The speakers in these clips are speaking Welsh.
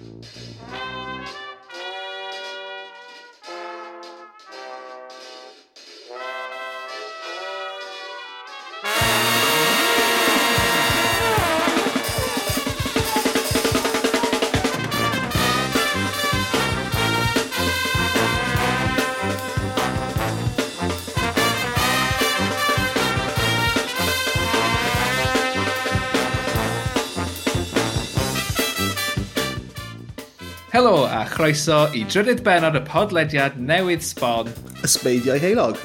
Música chroeso i drydydd benod y podlediad newydd sbon. Ysbeidiau heilog.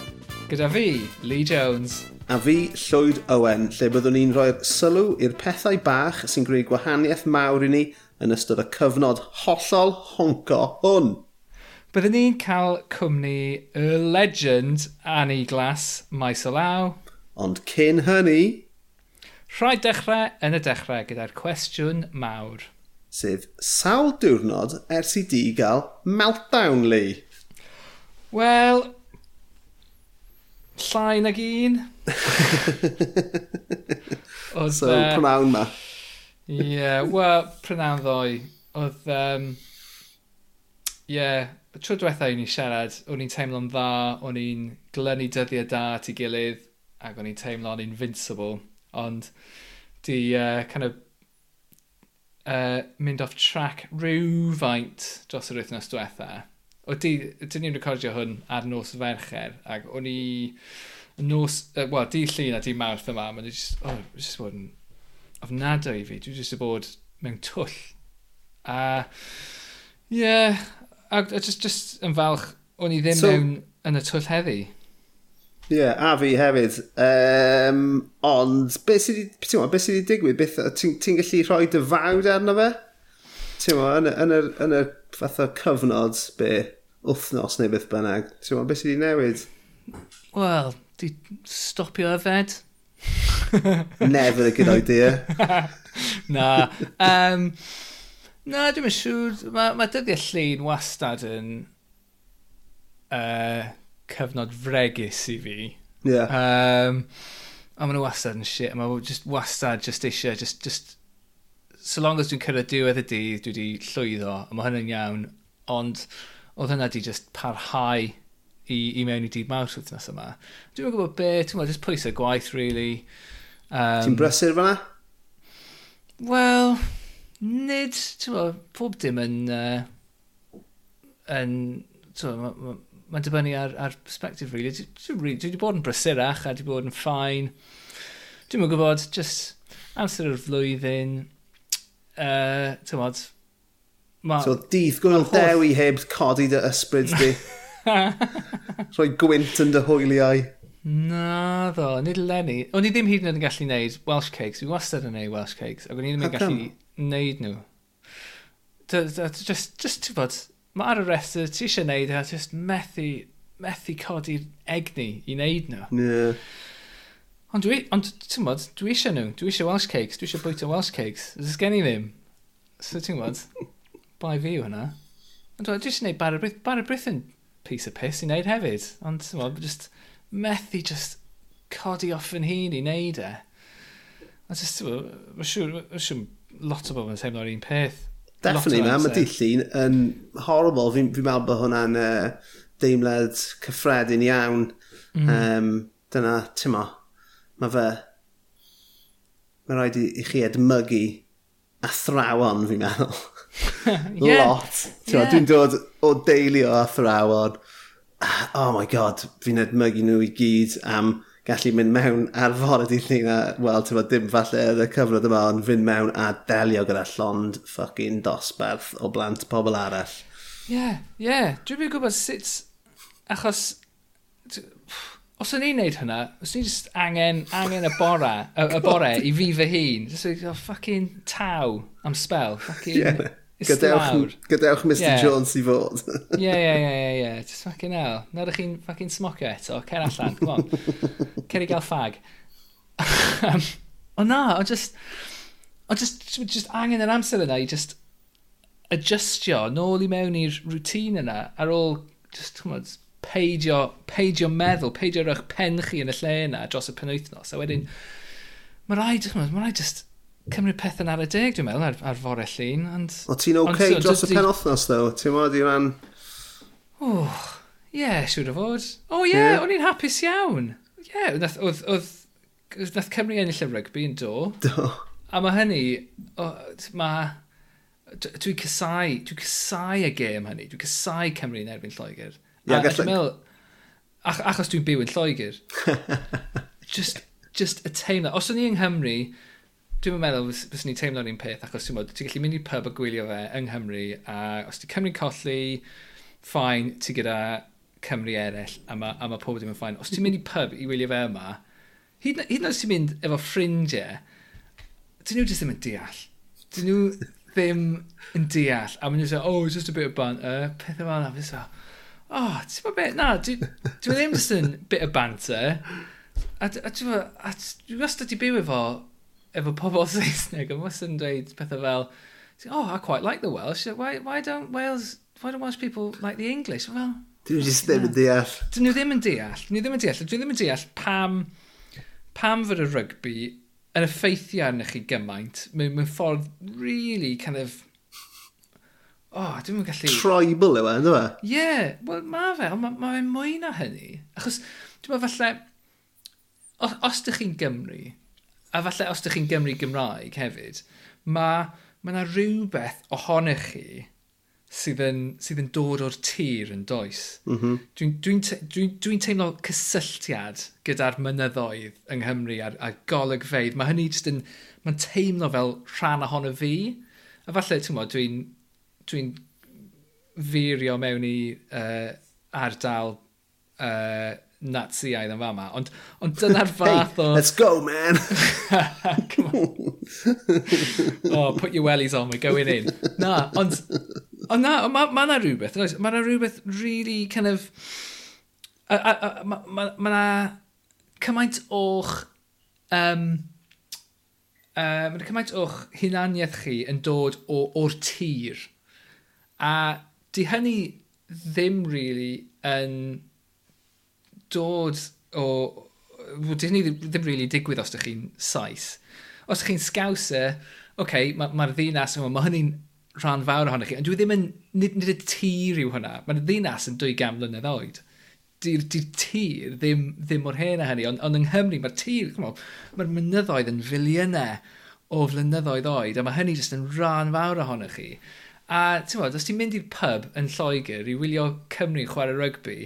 Gyda fi, Lee Jones. A fi, Llwyd Owen, lle byddwn ni'n rhoi'r sylw i'r pethau bach sy'n greu gwahaniaeth mawr i ni yn ystod y cyfnod hollol honco hwn. Byddwn ni'n cael cwmni y legend Annie Glass, Maes o Law. Ond cyn hynny... Rhaid dechrau yn y dechrau gyda'r cwestiwn mawr sef sawl diwrnod ers i di gael meltdown, Lee? Wel, llai nag un. Oedd, so, uh, prynawn ma. Ie, yeah, wel, prynawn ddoi. Oedd, um, ie, yeah, tro diwethaf i ni siarad, o'n i'n teimlo'n dda, o'n i'n glynu dyddiau da at ei gilydd, ac o'n i'n teimlo'n invincible. Ond, di, uh, kind of, uh, mynd off track rhywfaint dros yr wythnos diwetha. O, di, dyn ni'n recordio hwn ar nos fercher, ac o'n i nos, uh, wel, di llun a di mawrth yma, mae'n just, oh, just bod yn ofnadw i fi, dwi just bod mewn twll. A, ie, yeah, a, a just, just yn falch, o'n i ddim so, mewn yn y twll heddi. Ie, yeah, a fi hefyd. Um, ond, beth sydd wedi be sy digwydd? Ti'n ti gallu rhoi dy fawd arno fe? Ti'n mo, yn, yn, yr, yn y fath o cyfnod, be, wythnos neu beth bynnag. Ti'n mo, beth sydd wedi newid? Wel, di stopio yfed. Never a good idea. na. Um, na, dwi'n siŵr. Mae ma dyddiau llun wastad yn... Uh, cyfnod fregus i fi. Yeah. Um, a maen nhw wastad yn shit. Mae just wastad just eisiau, just, just... So long as dwi'n cyrraedd diwedd y dydd, dwi wedi llwyddo, a mae hynny'n iawn. Ond oedd hynna di just parhau i, i mewn i dydd mawrth wythnos yma. Dwi'n gwybod be, ti'n gwybod, just pwysau gwaith, really. Um, Ti'n brysur fyna? Wel, nid, ti'n gwybod, pob dim yn... Uh, yn, ti'n gwybod, mae'n dibynnu ar, ar perspective, really. Dwi, dwi, dwi, wedi bod yn brysurach a dwi wedi bod yn ffain. Dwi'n mwyn gwybod, just amser o'r flwyddyn, uh, ti'n modd, Ma... So dydd gwyl dewi heb codi dy ysbryd di. Rhoi gwynt yn dy hwyliau. Na ddo, nid lenni. O'n i ddim hyd yn oed yn gallu neud Welsh cakes. Fi wastad yn neud Welsh cakes. Ac o'n i ddim yn gallu neud nhw. Just, just, just, just, mae ar y restr, ti eisiau neud e, a just methu, methu codi'r egni i neud nhw. Yeah. Ond dwi, ond ti'n bod, dwi eisiau nhw, dwi eisiau Welsh cakes, dwi eisiau bwyta Welsh cakes. Ys gen i ddim. So ti'n bod, bai fi hwnna. Ond dwi eisiau gwneud Barry Brith, Barry Brith yn piece of piss i neud hefyd. Ond ti'n bod, just methu just codi off yn hun i neud e. A just, ti'n bod, mae'n siŵr, lot o bobl yn teimlo'r un peth. Definitely, man. Mae dillun yn horrible. Fi'n fi meddwl bod hwnna'n uh, deimlad cyffredin iawn. Mm. Um, dyna, ti'n mo, mae fe... Mae rhaid i, i chi edmygu athrawon, fi'n meddwl. yeah. Lot. Yeah. Dwi'n dod o deulu o athrawon. Ah, oh my god, fi'n edmygu nhw i gyd am gallu mynd mewn ar fore dydd ni na, wel, ti'n bod dim falle y cyfnod yma, ond fynd mewn a delio gyda llond ffucking dosbarth o blant pobl arall. Ie, yeah, ie. Yeah. Dwi'n mynd gwybod sut... Achos... Os o'n i'n neud hynna, os o'n i'n just angen, angen y bore, y, y bore i fi fy hun, just like, oh, fucking taw am spel, fucking... Yeah. Gadewch, gadewch Mr yeah. Jones i fod. Ie, ie, ie, ie. Just fucking hell. Nawr chi'n fucking smocio eto. Cer allan, come on. Cer i gael ffag. um, o na, o just... O just, just angen yr amser yna i just adjustio nôl i mewn i'r routine yna ar ôl just, chymod, peidio, peidio meddwl, peidio rhywch pen chi yn y lle yna dros y penwythnos. A wedyn, mae rhaid, mae rhaid just cymryd pethau ar y deg, dwi'n meddwl, ar, ar fore llun. Ond, o ti'n oce okay ond, dros y pen othnos, ddo? Ti'n modd i ran... O, yeah, siwr o fod. O ie, yeah, yeah. o'n i'n hapus iawn. Ie, yeah, oedd... oedd, oedd, nath Cymru ennill y rygbi yn do. Do. A mae hynny, mae... Dwi'n cysau, dwi'n cysau y gêm hynny. Dwi'n cysau Cymru yn erbyn Lloegr. Ia, gallu... Meddwl, ach, achos dwi'n byw yn Lloegr. just, just y teimlo. Os o'n i yng Nghymru, Dwi'n meddwl bys, bys ni'n teimlo'r un peth, achos ti'n ti gallu mynd i pub a gwylio fe yng Nghymru, a os ti Cymru'n colli, ffain, ti gyda Cymru eraill, a mae, a ma pob ddim yn ffain. Os ti'n mynd i pub i wylio fe yma, hyd, hyd yn oed ti'n mynd efo ffrindiau, dyn nhw jyst ddim yn deall. Dyn nhw ddim yn deall. A maen nhw'n dweud, oh, just a bit of banter, peth yma na, fes fel, oh, ti'n ma beth, na, dwi ddim just yn bit of banter. A, a, a, a, a, a, a, a, a, a, a, a, efo pobl Saesneg, a mustn't dweud pethau fel, oh, I quite like the Welsh, why, why don't Wales, why don't Welsh people like the English? Well, Dwi'n just ddim yn deall. Dyn nhw ddim yn deall. Dyn nhw ddim yn deall. Dwi ddim yn deall pam, pam fod y rygbi yn effeithio arnych chi gymaint mewn, mewn ffordd really kind of... Oh, dwi'n mynd gallu... Tribal yw e, ynddo fe? Ie, yeah, wel mae fe, ond mae ma fe'n mwy na hynny. Achos, dwi'n meddwl falle, os, os ydych chi'n Gymru, a falle os ydych chi'n Gymru Gymraeg hefyd, mae ma yna rhywbeth ohonych chi sydd yn, sydd yn dod o'r tir yn does. Mm -hmm. Dwi'n dwi dwi, dwi, dwi teimlo cysylltiad gyda'r mynyddoedd yng Nghymru a'r, a'r golygfeidd. Mae hynny jyst yn... Mae'n teimlo fel rhan ohono fi. A falle, ti'n modd, dwi'n dwi, n, mewn i uh, ardal uh, Naziaidd yn fama, ond, ond dyna'r fath o... Hey, let's go, man! oh, put your wellies on, we're going in. Na, ond... Ond na, mae ma na rhywbeth, mae na rhywbeth really kind of... Mae ma, ma, ma na cymaint o'ch... Um, uh, mae na cymaint o'ch hunaniaeth chi yn dod o, o'r tir. A di hynny ddim really yn... Um, dod o... Wel, Dyn ni ddim really digwydd os ydych chi'n saith. Os ydych chi'n scouser, oce, okay, mae'r ma, ma ddinas yma, mae hynny'n rhan fawr ohonych chi, ond dwi e ddim yn, nid, nid y tir yw hwnna, mae'r ddinas yn 200 mlynedd oed. Di'r di tir ddim, ddim mor hen a hynny, ond ond yng Nghymru mae'r tir, mae'r mynyddoedd yn filiynau o flynyddoedd oed, a mae hynny jyst yn rhan fawr ohonych chi. A ti'n bod, os ti'n mynd i'r pub yn Lloegr i wylio Cymru chwarae rygbi,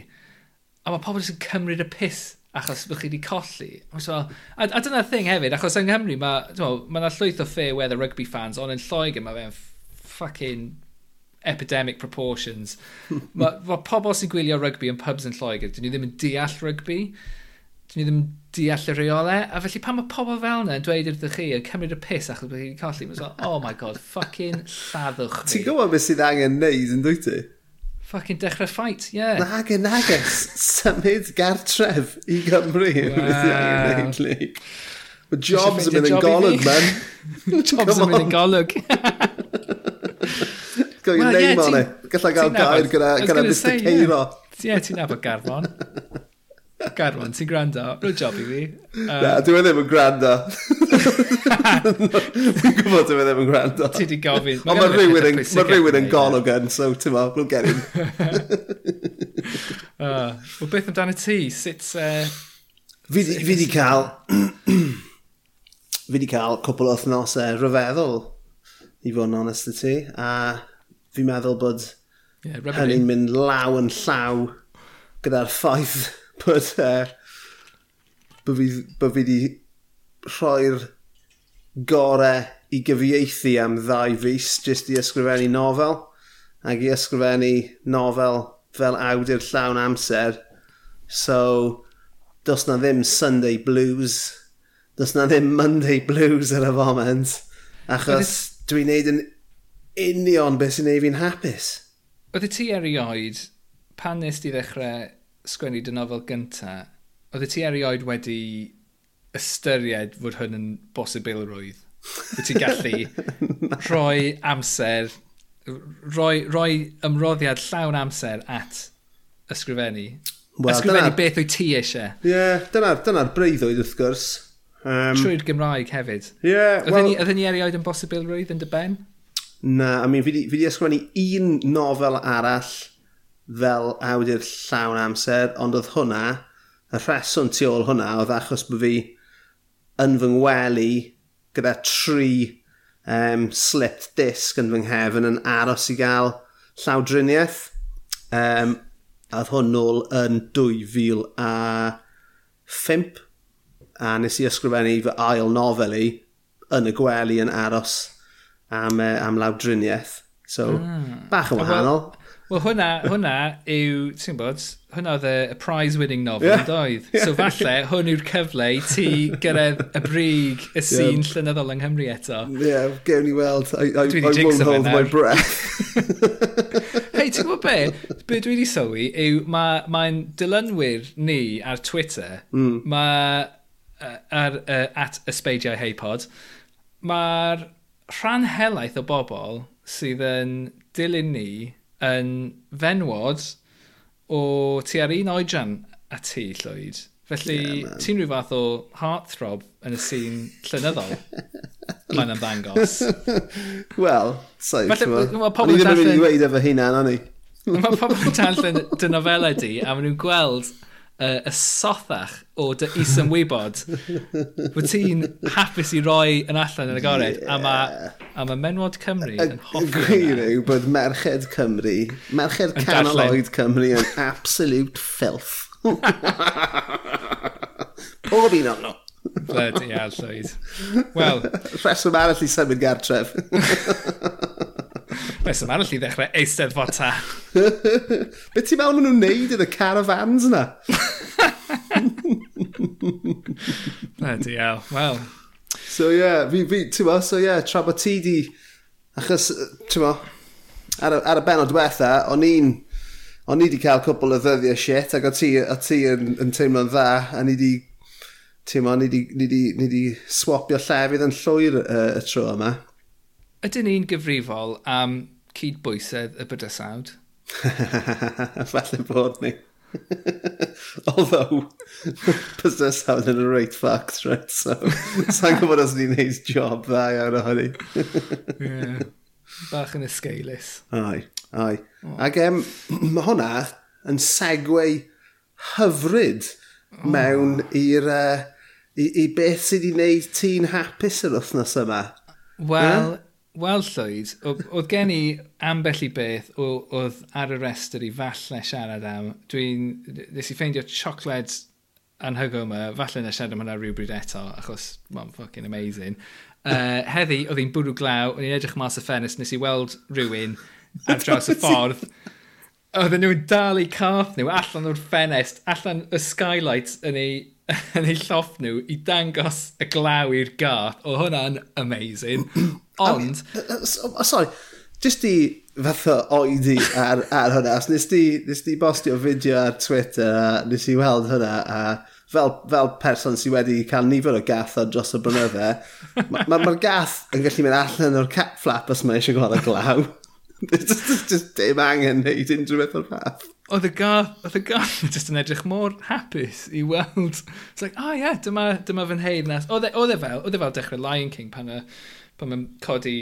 a mae pobl yn cymryd y pith achos bych chi wedi colli. So, a, a dyna'r thing hefyd, achos yng Nghymru mae ma yna llwyth o fair weather rugby fans, ond yn Lloegr mae fe'n fucking epidemic proportions. mae ma pobl sy'n gwylio rugby yn pubs yn Lloegr, dyn ni ddim yn deall rugby, dyn ni ddim yn deall y reolau, a felly pan mae pobl fel yna yn dweud wrthych chi yn cymryd y piss achos bod wedi colli, mae'n so, oh my god, fucking lladdwch mi. Ti'n gwybod beth sydd angen neud yn dwyt ti? Fucking dechrau ffait, ie. Yeah. Nag yn agos, symud gartref i Gymru. Wow. Mae jobs yn mynd yn golwg, man. jobs yn mynd yn golwg. Gwyd well, name yeah, on e. Gallai gael gair gyda Mr Ceiro. Ie, ti'n nabod Garfon. Garwan, ti'n gwrando? Rwy'n job i fi. Um, Na, dwi'n e ddim yn gwrando. Dwi'n gwybod dwi'n e ddim yn gwrando. Ti di gofyn. Ond mae rhywun yn, ma rhywun yn golwg yn, so ti'n ma, we'll get him. Ah, uh, Wel, beth amdano ti? Sut... Uh, fi, sut fi di cael... fi di cael cwpl o thnosau uh, rhyfeddol, i fod yn onest y ti. A fi'n meddwl bod yeah, hynny'n mynd law yn llaw gyda'r ffaith bod, e, uh, bod fi, bod fi wedi rhoi'r gorau i gyfieithu am ddau fus jyst i ysgrifennu nofel ac i ysgrifennu nofel fel awdur llawn amser. So, dos na ddim Sunday Blues, dos na ddim Monday Blues ar y foment, achos dwi'n neud yn union beth sy'n neud fi'n hapus. Oeddet ti erioed, pan nes ti ddechrau sgwennu dy nofel gynta, oedd y ti erioed wedi ystyried fod hwn yn bosibilrwydd? Wyt ti'n gallu rhoi amser, rhoi, rhoi ymroddiad llawn amser at ysgrifennu? Well, ysgrifennu dyna... beth wyt ti eisiau? Ie, yeah, dyna'r dyna, breuddwyd wrth gwrs. Um, Trwy'r Gymraeg hefyd. Ie, yeah, well... Oedden ni erioed yn bosibilrwydd yn dy ben? Na, I mean, fi di, fi di ysgrifennu un nofel arall fel awdur llawn amser, ond oedd hwnna, y rheswm tu ôl hwnna oedd achos bod fi yn fy ngwely gyda tri um, slipped disc yn fy nghefn yn aros i gael llawdriniaeth. Um, a oedd hwn nôl yn 2000 a ffimp a nes i ysgrifennu fy ail nofel i yn y gwely yn aros am, uh, am lawdriniaeth. So, mm. bach yn wahanol. Wel hwnna, hwnna yw, ti'n bod, hwnna oedd y prize winning novel yeah. doedd. Yeah. So falle hwn yw'r cyfle i ti gyrraedd y brig y sîn yeah. llynyddol yng Nghymru eto. Ie, yeah, gewn ni weld. I, I, I won't hold my breath. Hei, ti'n gwybod be? Be dwi wedi sylwi yw mae'n ma, dilynwyr ni ar Twitter, mm. mae uh, ar, uh, at ysbeidiau heipod, mae'r rhan helaeth o bobl sydd yn dilyn ni yn fenwod o ti ar un oedran a ti, Llwyd. Felly, yeah, ti'n rhyw fath o heartthrob yn y sîn llynyddol. Mae'n ymddangos. Wel, saith. Felly, mae pobl yn darllen... O'n i ddim yn mynd i weid efo hynna, o'n i. mae pobl yn darllen dy nofelau di, a maen nhw'n gweld uh, y sothach o dy is-ymwybod. bod ti'n hapus i roi yn allan yn y gored, yeah. a mae a ma Menwod Cymru a, yn hoffi Gwir yw bod Merched Cymru, Merched Canoloid Cymru yn absolute filth. Pob un o'n nhw. Bloody hell, Llywyd. Wel... Rheswm arall i symud gartref. Nes yma arall i ddechrau eistedd fota. Be ti'n meddwl maen nhw'n neud yn y caravans yna? Bloody hell, wel. So ie, yeah, fi, fi, ti'n meddwl, so ie, yeah, tra bod ti di, achos, ti'n meddwl, ar, y, ar y benod diwetha, o'n i'n, o'n i di cael cwbl o ddyddiau shit, ac o ti, o ti yn, yn teimlo'n dda, a ni di, ti'n meddwl, ni di, ni di, ni di swapio llefydd yn llwyr uh, y tro yma ydyn ni'n gyfrifol am cydbwysedd y bydysawd? Falle bod ni. Although, bydysawd yn y reit fact, right? So, sa'n gwybod os ni'n neud job dda iawn ohoni. yeah. Bach yn ysgeilus. Ai, ai. Oh. Ac um, mae hwnna yn segwe hyfryd oh. mewn i'r... Uh, i, I beth sydd wedi gwneud ti'n hapus yr wythnos yma? Wel, yeah? wel Llwyd, oedd gen i ambell i beth oedd ar y restr i falle siarad am. Dwi'n, nes i ffeindio siocled anhygoel yma, falle na siarad am hwnna rhywbryd eto, achos mae'n fucking amazing. Uh, heddi, oedd hi'n bwrw glaw, o'n i'n edrych mas y ffenest, nes i weld rhywun ar draws y ffordd. Oedden nhw'n dal i cath nhw allan o'r ffenest, allan y skylight yn ei, yn ei lloff nhw i dangos y glaw i'r gath. O hwnna'n amazing. Ond... Um, sorry, jyst i fath o oedi ar, ar hwnna, os nes di, nes di bostio fideo ar Twitter a nes i weld hwnna a fel, fel person sydd wedi cael nifer o gath o dros y blynydde, mae'r ma, ma gath yn gallu mynd allan o'r cap flap os mae eisiau gweld y glaw. Just, just, just dim angen neud unrhyw beth o'r fath. Oedd y gath, oedd y gath just yn edrych mor hapus i weld. It's like, oh yeah, dyma, dyma fy nheid nas. E, oedd e fel, oedd e fel dechrau Lion King pan y pan mae'n codi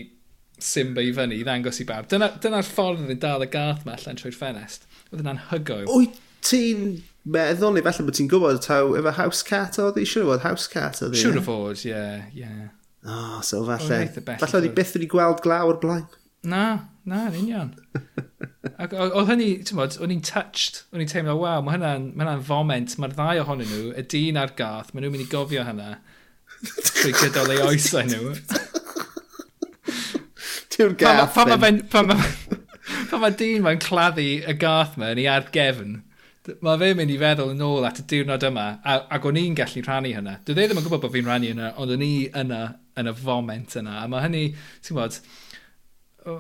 Simba i fyny i ddangos i bawb. Dyna'r dyna, ffordd oedd yn dal y gath ma allan trwy'r ffenest. Oedd yna'n hygoel. Wyt ti'n meddwl neu falle bod ti'n gwybod taw efo house cat oedd hi? Siwr o fod house cat oedd hi? Siwr o fod, ie, ie. O, so falle. Falle oedd hi byth wedi gweld glaw o'r blaen. Na, na, yn union. Ac oedd hynny, ti'n bod, o'n i'n touched, o'n i'n teimlo, waw, mae hynna'n ma hynna foment, mae'r ddau ohonyn nhw, y dyn a'r gath, maen nhw'n mynd i gofio hynna. Trwy gydol ei oesau nhw. Tiw'r gath. Pan mae fe'n... Pan mae ma, ma dyn mae'n claddu y gath me yn ei argefn, mae fe'n mynd i feddwl yn ôl at y diwrnod yma, a, ac o'n i'n gallu rhannu hynna. Dwi ddim yn gwybod bod fi'n rhannu hynna, ond o'n i yna yn y foment yna. A mae hynny, ti'n bod,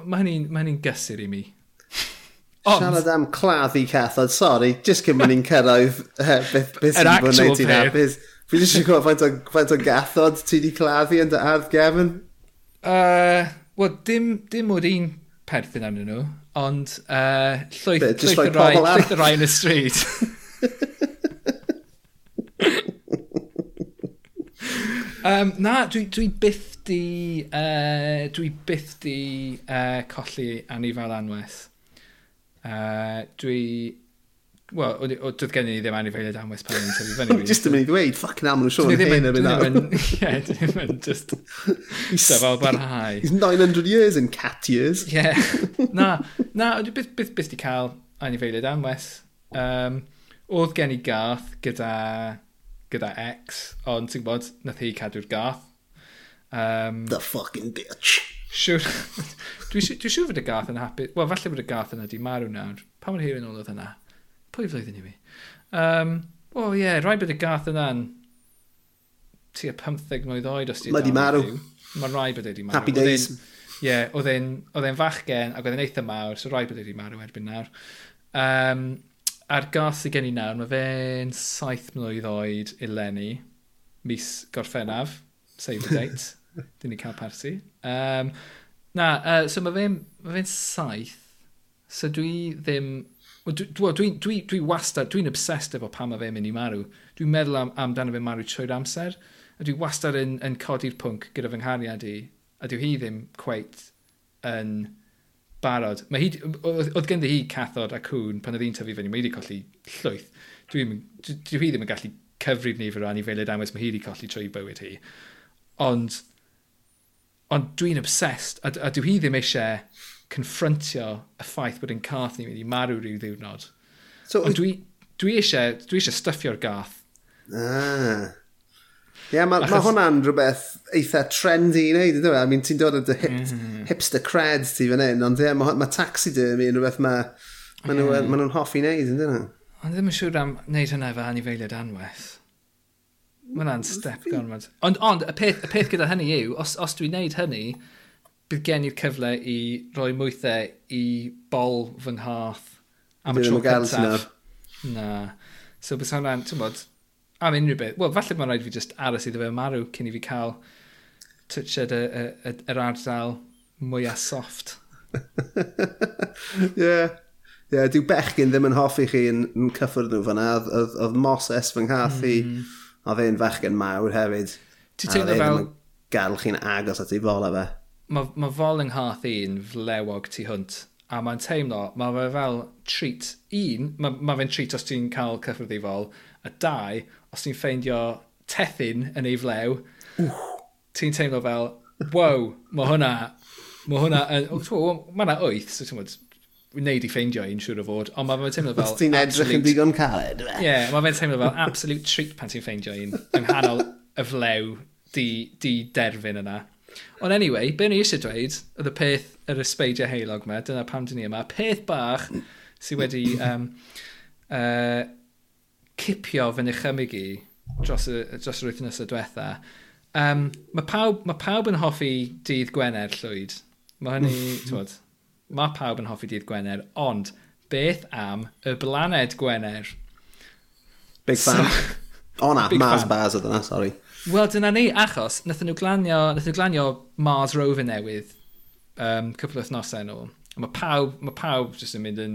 mae hynny'n ma hynny gysur i mi. Ond... Siarad am claddu cathod, sorry, jyst cyn mynd i'n cyrraedd eh, beth, beth sy'n bod wneud ti'n hapus. Fi ddim eisiau gwybod faint o, faint o gathod ti wedi claddu yn dy ardd gefn. Uh, Wel, dim, dim o'r un perthyn arnyn nhw, ond uh, llwyth, Be, llwyth, like rai, llwyth y rai yn y stryd. um, na, dwi, dwi byth di, uh, dwi byth di uh, colli anifal anwes. Uh, dwi Wel, doedd gen i ddim anifeiliad anwes pan yn tyfu fyny. Just yn mynd i ddweud, ffac na, maen nhw'n siôn hen yn mynd. Ie, dyn nhw'n just... Isa fel barhau. He's 900 years in cat years. Ie. Yeah. Na, na, beth byth, byth di cael anifeiliad anwes. Um, oedd gen i gath gyda, gyda ex, ond ti'n gwybod, nath hi cadw'r gath. Um, The fucking bitch. Siwr, Dwi'n dwi, siwr fod y gath yn hapus. Wel, falle bod y gath yna di marw nawr. Pa mae'r hir yn ôl oedd yna? Pwy flwyddyn i hi? Um, o oh, ie, yeah, rhaid bod y gath yna'n tu a 15 mlynedd oed os ti Mae di marw. Mae rhaid bod wedi marw. Happy days. Ie, yeah, oedd e'n fachgen ac oedd e'n eitha mawr, so rhaid bod wedi marw erbyn nawr. Um, a'r gath sydd gen i nawr, mae fe'n 7 mlynedd oed eleni, mis gorffennaf, save the date, dyn ni cael parsi. Um, na, uh, so mae fe'n ma fe saith, so dwi ddim Dwi'n dwi, dwi, dwi wastad, dwi'n obsessed efo pan mae fe'n mynd i marw. Dwi'n meddwl am, amdano fe marw trwy'r amser. A dwi wastad yn, yn codi'r pwnc gyda fy nghariad i. A dwi hi ddim cweit yn barod. Mae hi, oedd ganddi hi cathod a cwn pan oedd hi'n tyfu fyny. Mae hi wedi colli llwyth. Dwi, dwi, dwi hi ddim yn gallu cyfrif nifer o anifeiliaid anwes mae hi wedi colli trwy bywyd hi. Ond, ond dwi'n obsessed a, a dwi hi ddim eisiau confrontio y ffaith bod yn cath ni'n mynd i marw rhyw ddiwrnod. So, Ond dwi, dwi eisiau, dwi eisiau stuffio'r gath. Ah. Ie, yeah, mae ma, ma hwnna'n rhywbeth eitha trendy i wneud, ydw i? E? I mean, ti'n dod o dy hip, mm. hipster cred ti fan hyn, ond ie, yeah, mae ma taxidermy yn rhywbeth mae ma nhw'n yeah. ma nhw hoffi wneud, ydyn nhw? E? Ond ddim yn siŵr am wneud hynna efo anifeiliad anweth. Mae hwnna'n step gormod. Ond, ond, y peth, y peth gyda hynny yw, os, os dwi'n wneud hynny, bydd gen i'r cyfle i roi mwythau i bol fy nghath am y tro cyntaf. Na. So bys hwnna'n, ti'n bod, am unrhyw beth. Wel, falle mae'n rhaid fi just aros iddo fe marw cyn i fi cael touched y, y, y, yr ardal mwyaf soft. Ie. yeah. Ie, yeah, dyw bechgyn ddim yn hoffi chi yn, yn cyffwrdd nhw fyna. Oedd Moses fy nghath i, mm. oedd e'n fechgyn mawr hefyd. Ti'n teimlo e fel... gael chi'n agos at ei fola fe mae ma fol yng nghath un flewog tu hwnt a mae'n teimlo, mae fe fel treat. Un, mae ma fe'n treat os ti'n cael cyffwrdd i fol, a dau, os ti'n ffeindio tethyn yn ei flew, ti'n teimlo fel, wow, mae hwnna, mae hwnna, mae hwnna wyth, so ti'n wneud i ffeindio un siŵr o fod, ond mae fe'n teimlo fel... Os ti'n edrych yn digon caled. Ie, yeah, mae fe'n teimlo fel absolute treat pan ti'n ffeindio un, yng nghanol y flew di, di derfyn yna. Ond anyway, be ni eisiau dweud, oedd y peth yr ysbeidio heilog yma, dyna pam dyn ni yma, peth bach sydd wedi um, uh, cipio fy nychymig i dros, y, dros yr wythnos y diwetha. Um, mae, pawb, mae pawb yn hoffi dydd Gwener llwyd. Mae hynny, mm. twod, mae pawb yn hoffi dydd Gwener, ond beth am y blaned Gwener? Big fan. So, o na, Mars fan. Bars oedd yna, sorry. Wel, dyna ni, achos nath nhw glanio, nath nhw glanio Mars Rover newydd um, cwpl o thnosau nhw. Mae pawb, mae pawb jyst yn mynd yn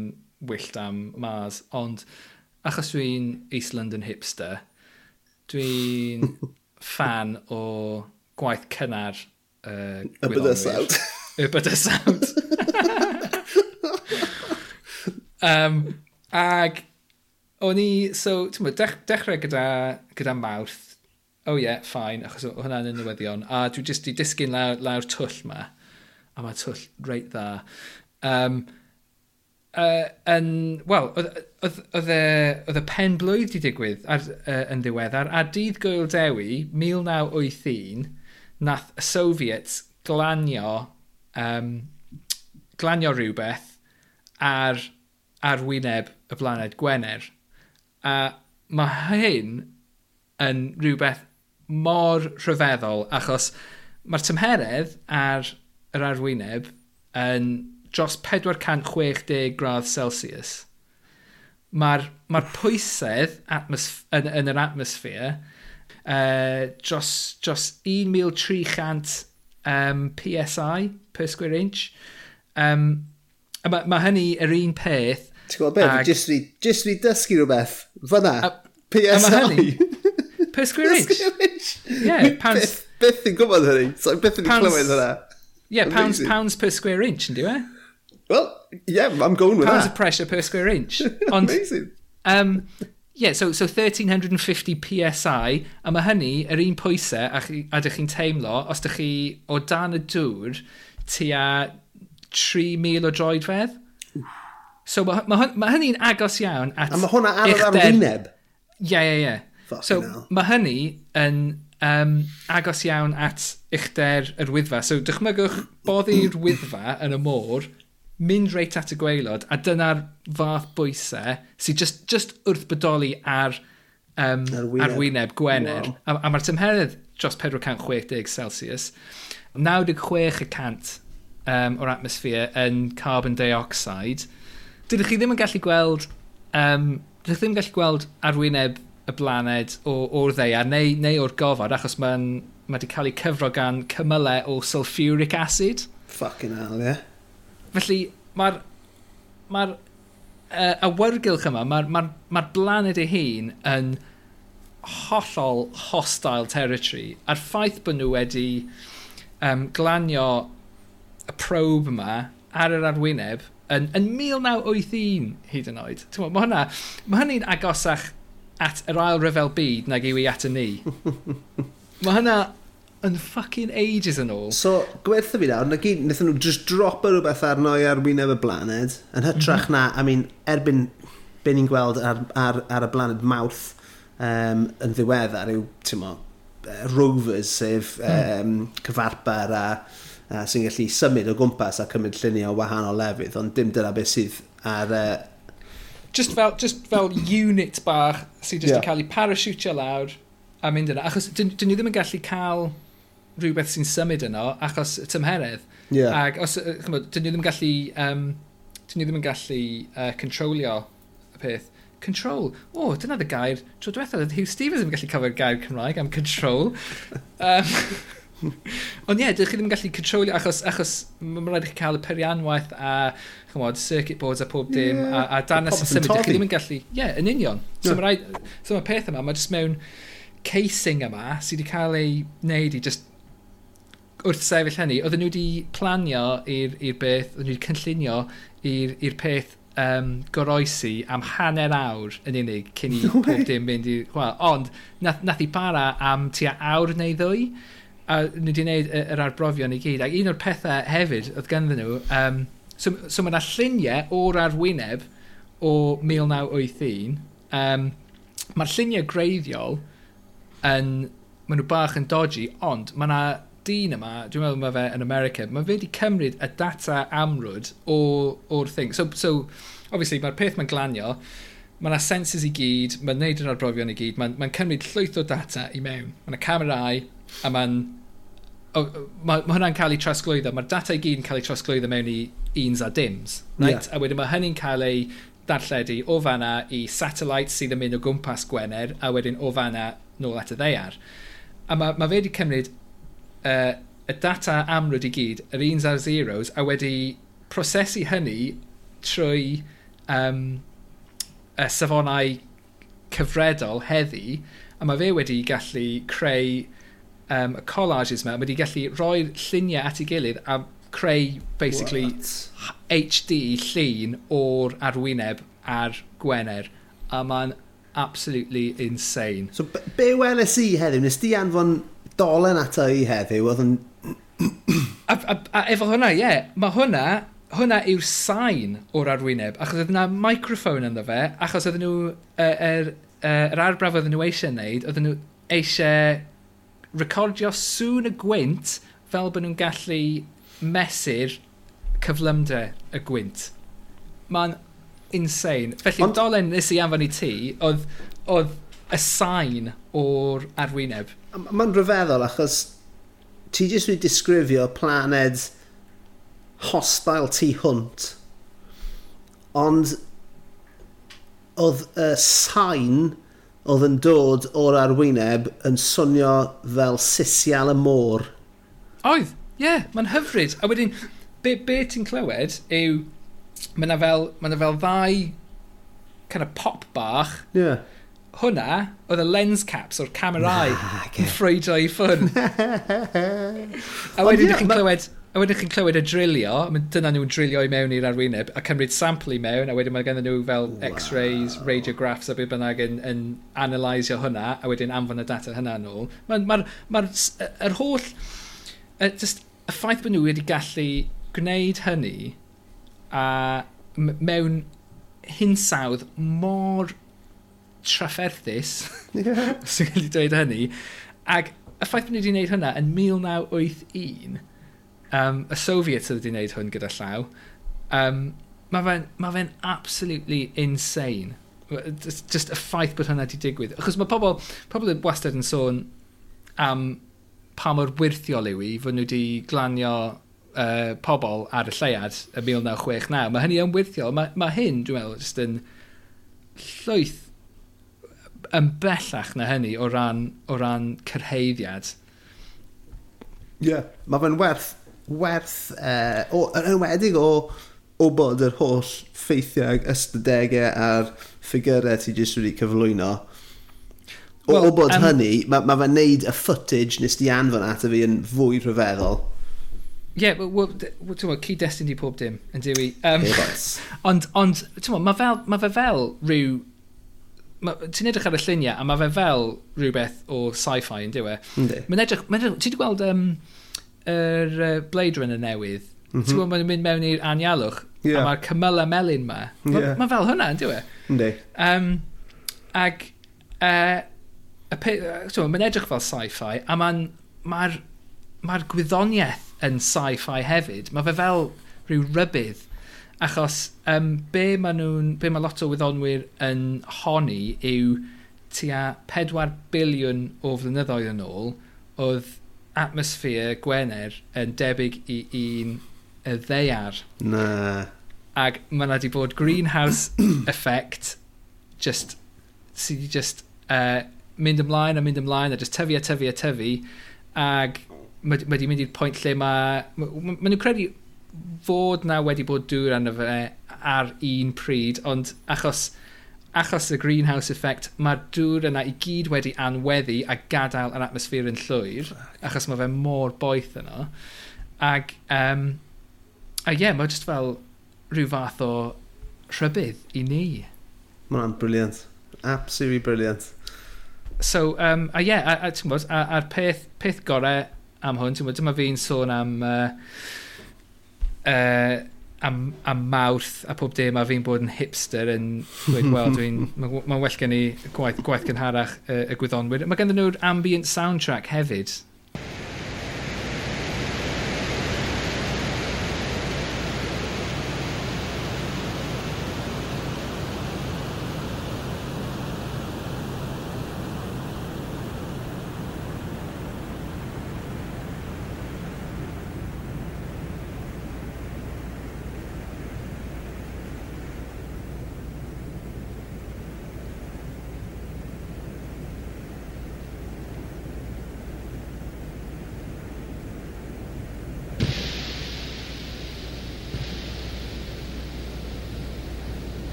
wyllt am Mars, ond achos dwi'n East London hipster, dwi'n fan o gwaith cynnar uh, Y bydysawd. Y bydysawd. um, ag, o'n i, so, ti'n dech, dechrau gyda, gyda mawrth, oh yeah, fine, achos hwnna'n yn newyddion. A dwi jyst i disgyn lawr, lawr twll ma, a mae twll reit dda. Um, uh, yn, wel, e, oedd y pen blwydd di digwydd ar, uh, yn ddiweddar, a dydd gwyl Dewi, 1981, nath y Soviets glanio, um, glanio rhywbeth ar, ar wyneb y blaned Gwener. A mae hyn yn rhywbeth mor rhyfeddol, achos mae'r tymheredd ar yr arwyneb yn dros 460 gradd Celsius. Mae'r mae pwysedd yn, yn yr atmosffer uh, dros, dros 1,300 um, PSI per square inch. Um, mae ma hynny yr un peth. Ti'n gwybod beth? Ag... Jyst fi dysgu rhywbeth. Fyna. A, PSI. A per square inch. Yeah, pounds... Beth yn gwybod hynny? So, beth yn clywed hynna? Yeah, pounds, pounds per square inch, yn diwe? Well, yeah, I'm going with pounds that. Pounds of pressure per square inch. Ond, Amazing. Um, yeah, so, so 1350 PSI, a mae hynny yr un pwysau a, chi, a dych chi'n teimlo os dych chi o dan y dŵr tua 3,000 o droedfedd. So mae ma, ma hynny'n agos iawn at... A mae hwnna ar yr arwyneb? Ie, ie, ie. Fucking so, hell. mae hynny yn um, agos iawn at uchder yr wyddfa. So, dychmygwch boddi'r wyddfa yn y môr, mynd reit at y gweilod, a dyna'r fath bwysau sydd just, just wrth bodoli ar, um, ar wyneb Gwener. Wow. A, a mae'r tymheredd dros 460 Celsius. 96% um, o'r atmosffer yn carbon dioxide. Dydych chi ddim yn gallu gweld... Um, dydych chi ddim yn gallu gweld arwyneb y blaned o, o'r ddeiar neu, neu o'r gofod achos mae'n ma wedi cael ei cyfro gan cymylau o sulfuric acid. Fucking hell, ie. Yeah. Felly mae'r ma uh, awyrgylch yma, mae'r ma, ma, blaned ei hun yn hollol hostile territory. A'r ffaith bod nhw wedi um, glanio y probe yma ar yr arwyneb yn, yn 1981 hyd yn oed. Mae hwnna, ma hynny'n agosach at yr ail ryfel byd nag yw i at y ni. Mae hynna yn fucking ages yn ôl. So, gwerthu fi nawr, na gyd, wnaethon nhw just dropo rhywbeth arno i arwyneb y blaned, yn hytrach mm -hmm. na, I mean, erbyn be ni'n gweld ar, ar, ar y blaned mawrth um, yn ddiweddar yw, ti'n mo, uh, rovers, sef um, cyfarpar a, a sy'n gallu symud o gwmpas a cymryd lluniau o wahanol lefydd, ond dim dyna beth sydd ar, uh, just fel, just fel unit bach sydd jyst yeah. cael ei parasiwtio lawr a mynd yna. Achos dyn, dyn ni ddim yn gallu cael rhywbeth sy'n symud yno achos y tymheredd. Yeah. Ac os, chymod, dyn ni ddim yn gallu, um, dyn ni ddim yn gallu uh, controlio y peth. Control. O, oh, dyna dy gair. Tro diwethaf, Hugh Stevens yn gallu cofio'r gair Cymraeg am control. um, Ond ie, yeah, dych chi ddim yn gallu controlio, achos, achos mae'n rhaid i chi cael y perianwaith a chymod, circuit boards a pob dim, yeah. a, a danes yn symud, dych chi ddim yn gallu, ie, yeah, yn union. So yeah. mae rhaid, so mae peth yma, mae jyst mewn casing yma sydd wedi cael ei wneud i just wrth sefyll hynny, oedden nhw wedi planio i'r beth, oedden nhw wedi cynllunio i'r peth um, goroesi am hanner awr yn unig cyn i no pob dim mynd i chwarae. Ond nath, nath i bara am tua awr neu ddwy a nhw wedi gwneud yr arbrofion i gyd. Ac un o'r pethau hefyd oedd ganddyn nhw, um, so, so mae yna lluniau o'r arwyneb o 1981. Um, Mae'r lluniau greiddiol yn, maen nhw bach yn dodgy, ond mae yna dyn yma, dwi'n meddwl mae fe yn America, mae fe wedi cymryd y data amrwyd o'r thing. So, so obviously, mae'r peth mae'n glanio, mae yna sensors i gyd, mae'n neud yr arbrofion i gyd, mae'n mae cymryd llwyth o data i mewn. Mae yna camerau, a mae'n... Mae, mae hwnna'n cael ei trasglwyddo, mae'r data i gyd yn cael ei trasglwyddo mewn i uns a dims. Right? Yeah. A wedyn mae hynny'n cael ei darlledu o fanna i satellites sydd yn mynd o gwmpas Gwener, a wedyn o fanna nôl at y ddeiar. A mae, mae fe wedi cymryd uh, y data amryd i gyd, yr uns a'r zeros, a wedi prosesu hynny trwy um, y safonau cyfredol heddi, a mae fe wedi gallu creu um, y collages yma, mae wedi gallu rhoi lluniau at ei gilydd a creu basically What? HD llun o'r arwyneb ar Gwener a mae'n absolutely insane. So be weles i heddiw? Nes di anfon dolen ato i heddiw? Oedd yn... a, a, a, efo hwnna, ie. Yeah. Mae hwnna, hwnna yw sain o'r arwyneb. Achos oedd yna microphone ynddo fe. Achos oedd nhw... Yr er, er, er, er arbraf oedd nhw eisiau wneud, oedd nhw eisiau recordio sŵn y gwynt fel bod nhw'n gallu mesur cyflymder y gwynt. Mae'n insane. Felly, Ond... dolen nes i anfon i ti, oedd, oedd y sain o'r arwyneb. Mae'n rhyfeddol achos ti jyst wedi disgrifio planed hostile tu hwnt. Ond oedd y sain oedd yn dod o'r arwyneb yn swnio fel sisial y môr. Oedd, ie, yeah, mae'n hyfryd. A wedyn, be, be ti'n clywed yw, mae yna fel, ma fel ddau kind of pop bach. Yeah. Hwna, oedd y lens caps o'r camerau nah, okay. yn ffrwydro i ffwn. a wedyn, oh, yeah, ydych chi'n clywed... Ma A wedyn chi'n clywed y drilio, dyna nhw'n drilio i mewn i'r arwyneb, a cymryd sample i mewn, a wedyn mae gennym nhw fel wow. x-rays, radiographs a beth bynnag yn, yn analysio hwnna, a wedyn anfon y data hynna yn ôl. Mae'r ma, ma, ma er holl... Uh, just, y ffaith bod nhw wedi gallu gwneud hynny a mewn hinsawdd mor trafferthus, yeah. sy'n gallu dweud hynny, ac y ffaith bod nhw wedi gwneud hynna yn 1981 Um, y Soviets oedd wedi gwneud hwn gyda llaw. Um, mae fe'n ma fe absolutely insane. Just, just y ffaith bod hynna wedi digwydd. Achos mae pobl, pobl wastad yn sôn am pa mor wirthiol yw i fod nhw wedi glanio uh, pobl ar y lleiad y 1969. Mae hynny yn wirthiol. Mae, mae hyn, dwi'n meddwl, just yn llwyth yn bellach na hynny o ran, o ran cyrheiddiad. Ie, yeah, mae fe'n werth werth, uh, o, yn enwedig o, o bod yr holl ffeithiau, ystadegau a'r ffigurau ti jyst wedi cyflwyno, o, well, o bod um, hynny, mae ma fe'n neud y footage nes di anfon ato fi yn fwy rhyfeddol. Ie, yeah, well, well, ti'n cyd-destun di pob dim, yn diwy. Um, ond, ond ti'n meddwl, mae fel, ma fe fel rhyw... Ti'n edrych ar y lluniau, a mae fe fel rhywbeth o sci-fi, yn diwy. E? Ynddi. Mae'n edrych... Ma edrych ti wedi gweld... Um, yr uh, Blade Runner newydd, mm -hmm. ti'n gwybod, mae'n mynd mewn i'r anialwch, yeah. a mae'r cymylau melyn ma. Mae'n yeah. ma fel hwnna, ynddo e? Ynddi. Um, ag, uh, mae'n edrych fel sci-fi, a mae'n ma r, ma r gwyddoniaeth yn sci-fi hefyd. Mae fe fel rhyw rybydd achos um, be mae nhw'n, be mae lot o wyddonwyr yn honni yw tua 4 biliwn o flynyddoedd yn ôl oedd atmosffer Gwener yn debyg i un y ddeiar. Na. Ac mae yna wedi bod greenhouse effect just, sydd wedi just uh, mynd ymlaen a mynd ymlaen a just tyfu a tyfu a tyfu ac mae wedi mynd i'r pwynt lle mae ma, ma nhw'n credu fod na wedi bod dŵr arno fe ar un pryd ond achos achos y greenhouse effect, mae'r dŵr yna i gyd wedi anweddu a gadael yr atmosffer yn llwyr, achos mae fe mor boeth yno. Ac, um, a ie, yeah, mae jyst fel rhyw fath o rhybydd i ni. Mae'n briliant. Absolutely briliant. So, um, a ie, yeah, a, a, bod, a, a'r peth, peth gorau am hwn, ti'n gwybod, dyma fi'n sôn am... Uh, uh, am, am mawrth a pob dim a fi'n bod yn hipster yn dweud, wel, dwi'n, mae'n ma well gen i gwaith, gwaith gynharach y, y gwyddonwyr. Mae gen nhw'r ambient soundtrack hefyd,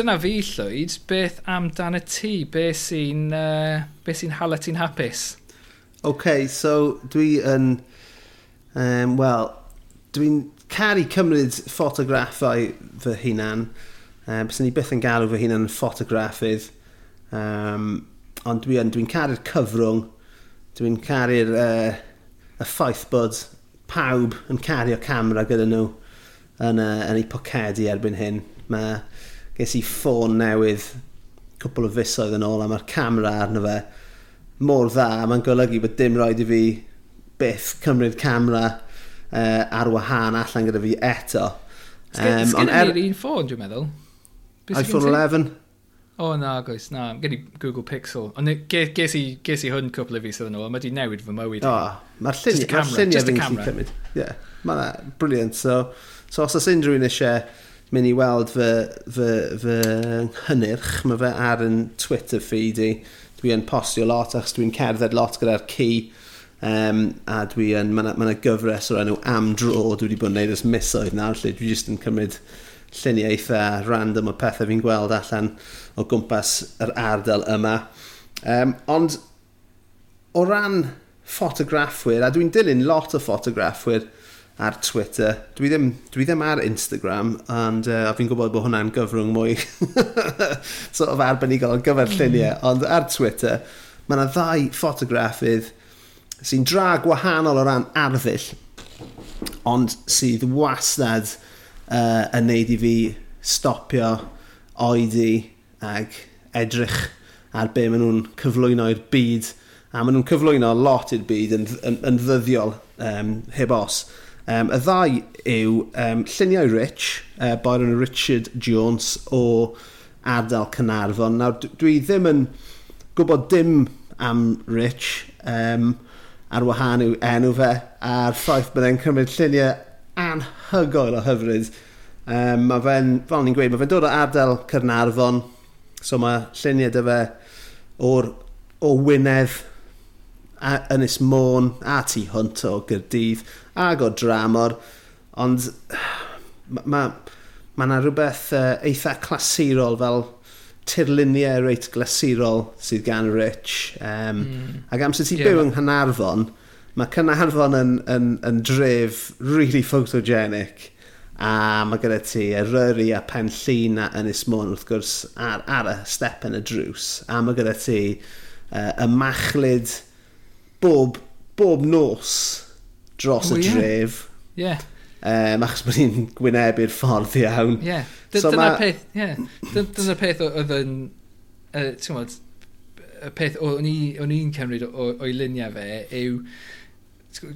dyna fi llwyd, beth amdan y ti? Be sy'n uh, be sy hala ti'n hapus? OK, so dwi yn... Um, Wel, dwi'n caru cymryd ffotograffau fy hunan. Um, Bys ni byth yn galw fy hunan yn ffotograffydd. Um, ond dwi'n dwi, dwi caru'r cyfrwng. Dwi'n caru'r uh, y ffaith bod pawb yn cario camera gyda nhw yn, uh, yn eu pocedi erbyn hyn. Mae ges i ffôn newydd cwpl o fusoedd yn ôl a mae'r camera arno fe mor dda a mae'n golygu bod dim roed i fi byth cymryd camera uh, ar wahân allan gyda fi eto. Um, Sgynna er... ni'r un ffôn, dwi'n meddwl? Bys iPhone 11? O, oh, na, goes, na. Gen i Google Pixel. Ond ges, ges, i, ges i hwn cwpl o fus oedden nhw, a mae di newid fy mywyd. O, oh, mae'r lluniau ma fi'n gallu cymryd. Yeah, mae'n briliant. So, so os oes unrhyw un eisiau mynd i weld fy, fy, fy nghynyrch, mae fe ar yn Twitter feed i. Dwi yn postio lot achos dwi'n cerdded lot gyda'r ci. Um, a dwi yn, mae yna ma gyfres o'r enw am dro dwi wedi bod yn gwneud ys misoedd nawr, lle dwi jyst yn cymryd lluniau eitha random o pethau fi'n gweld allan o gwmpas yr ardal yma. Um, ond o ran ffotograffwyr, a dwi'n dilyn lot o ffotograffwyr, ar Twitter. Dwi ddim, dwi ddim ar Instagram, and, uh, a fi'n gwybod bod hwnna'n gyfrwng mwy sort of arbenigol ar gyfer lluniau, mm. ond ar Twitter, mae yna ddau ffotograffydd sy'n dra gwahanol o ran arddull, ond sydd wastad uh, yn neud i fi stopio oedi ag edrych ar be maen nhw'n cyflwyno i'r byd a maen nhw'n cyflwyno lot i'r byd yn, yn, yn ddyddiol um, heb os. Um, y ddau yw um, lluniau Rich, uh, boer yn Richard Jones o ardal Cynarfon. Nawr, dwi ddim yn gwybod dim am Rich um, ar wahân yw enw fe a'r ffaith byddai'n cymryd lluniau anhygoel o hyfryd. Um, mae fe'n, fel ni'n gweud, mae fe'n dod o ardal Cynarfon, so mae lluniau dy fe o'r, o Wynedd, a, Ynys Môn a Tu Hwnt o Gyrdydd ag o dramor, ond mae ma, ma na rhywbeth uh, eitha clasurol fel tirluniau reit glasurol sydd gan Rich. Um, mm. Ac amser ti'n yeah. byw yng Nghanarfon, mae Cynarfon yn, yn, yn dref really photogenic a mae gyda ti Eryri a Pen Llun a Ynys Môn wrth gwrs ar, ar y step yn y drws a mae gyda ti uh, y machlyd bob, bob nos dros oh, y dref. Ie. Yeah. Um, achos bod ni'n gwynebu'r ffordd iawn. Ie. Yeah. So dyna'r ma... peth, ie. Yeah. Dyna'r peth oedd yn, uh, ti'n modd, y peth o'n i'n cymryd o'i luniau fe yw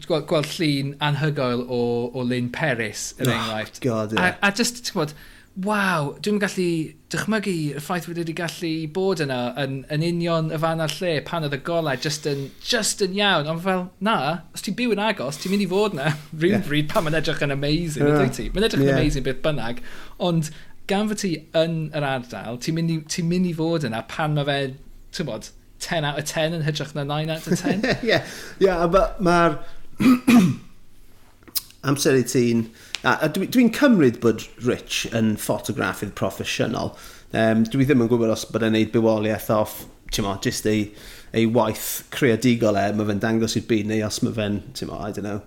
gweld llun anhygoel o, o Lynn Peris, yn oh, enghraifft. God, yeah. a, a just, ti'n gwybod, waw, dwi'n gallu dychmygu y ffaith wedi wedi gallu bod yna yn, yn union y fan a'r lle pan oedd y golau just yn, just yn iawn. Ond fel, na, os ti'n byw yn agos, ti'n mynd i fod yna rhyw yeah. bryd pan mae'n edrych yn amazing, yeah. ti? Mae'n edrych yn yeah. amazing beth bynnag, ond gan fod ti yn yr ardal, ti'n mynd, ti mynd i fod yna pan mae fe, ti'n bod, 10 out of 10 yn hytrach na 9 out of 10. Ie, yeah. yeah, mae'r amser i ti'n Dwi'n dwi, cymryd bod Rich yn ffotograffydd proffesiynol. Um, dwi ddim yn gwybod os bod e'n neud bywoliaeth off, ti'n mo, jyst ei, ei waith creadigol e, mae fe'n dangos i'r byd, neu os mae fe'n, ti'n mo, I don't know,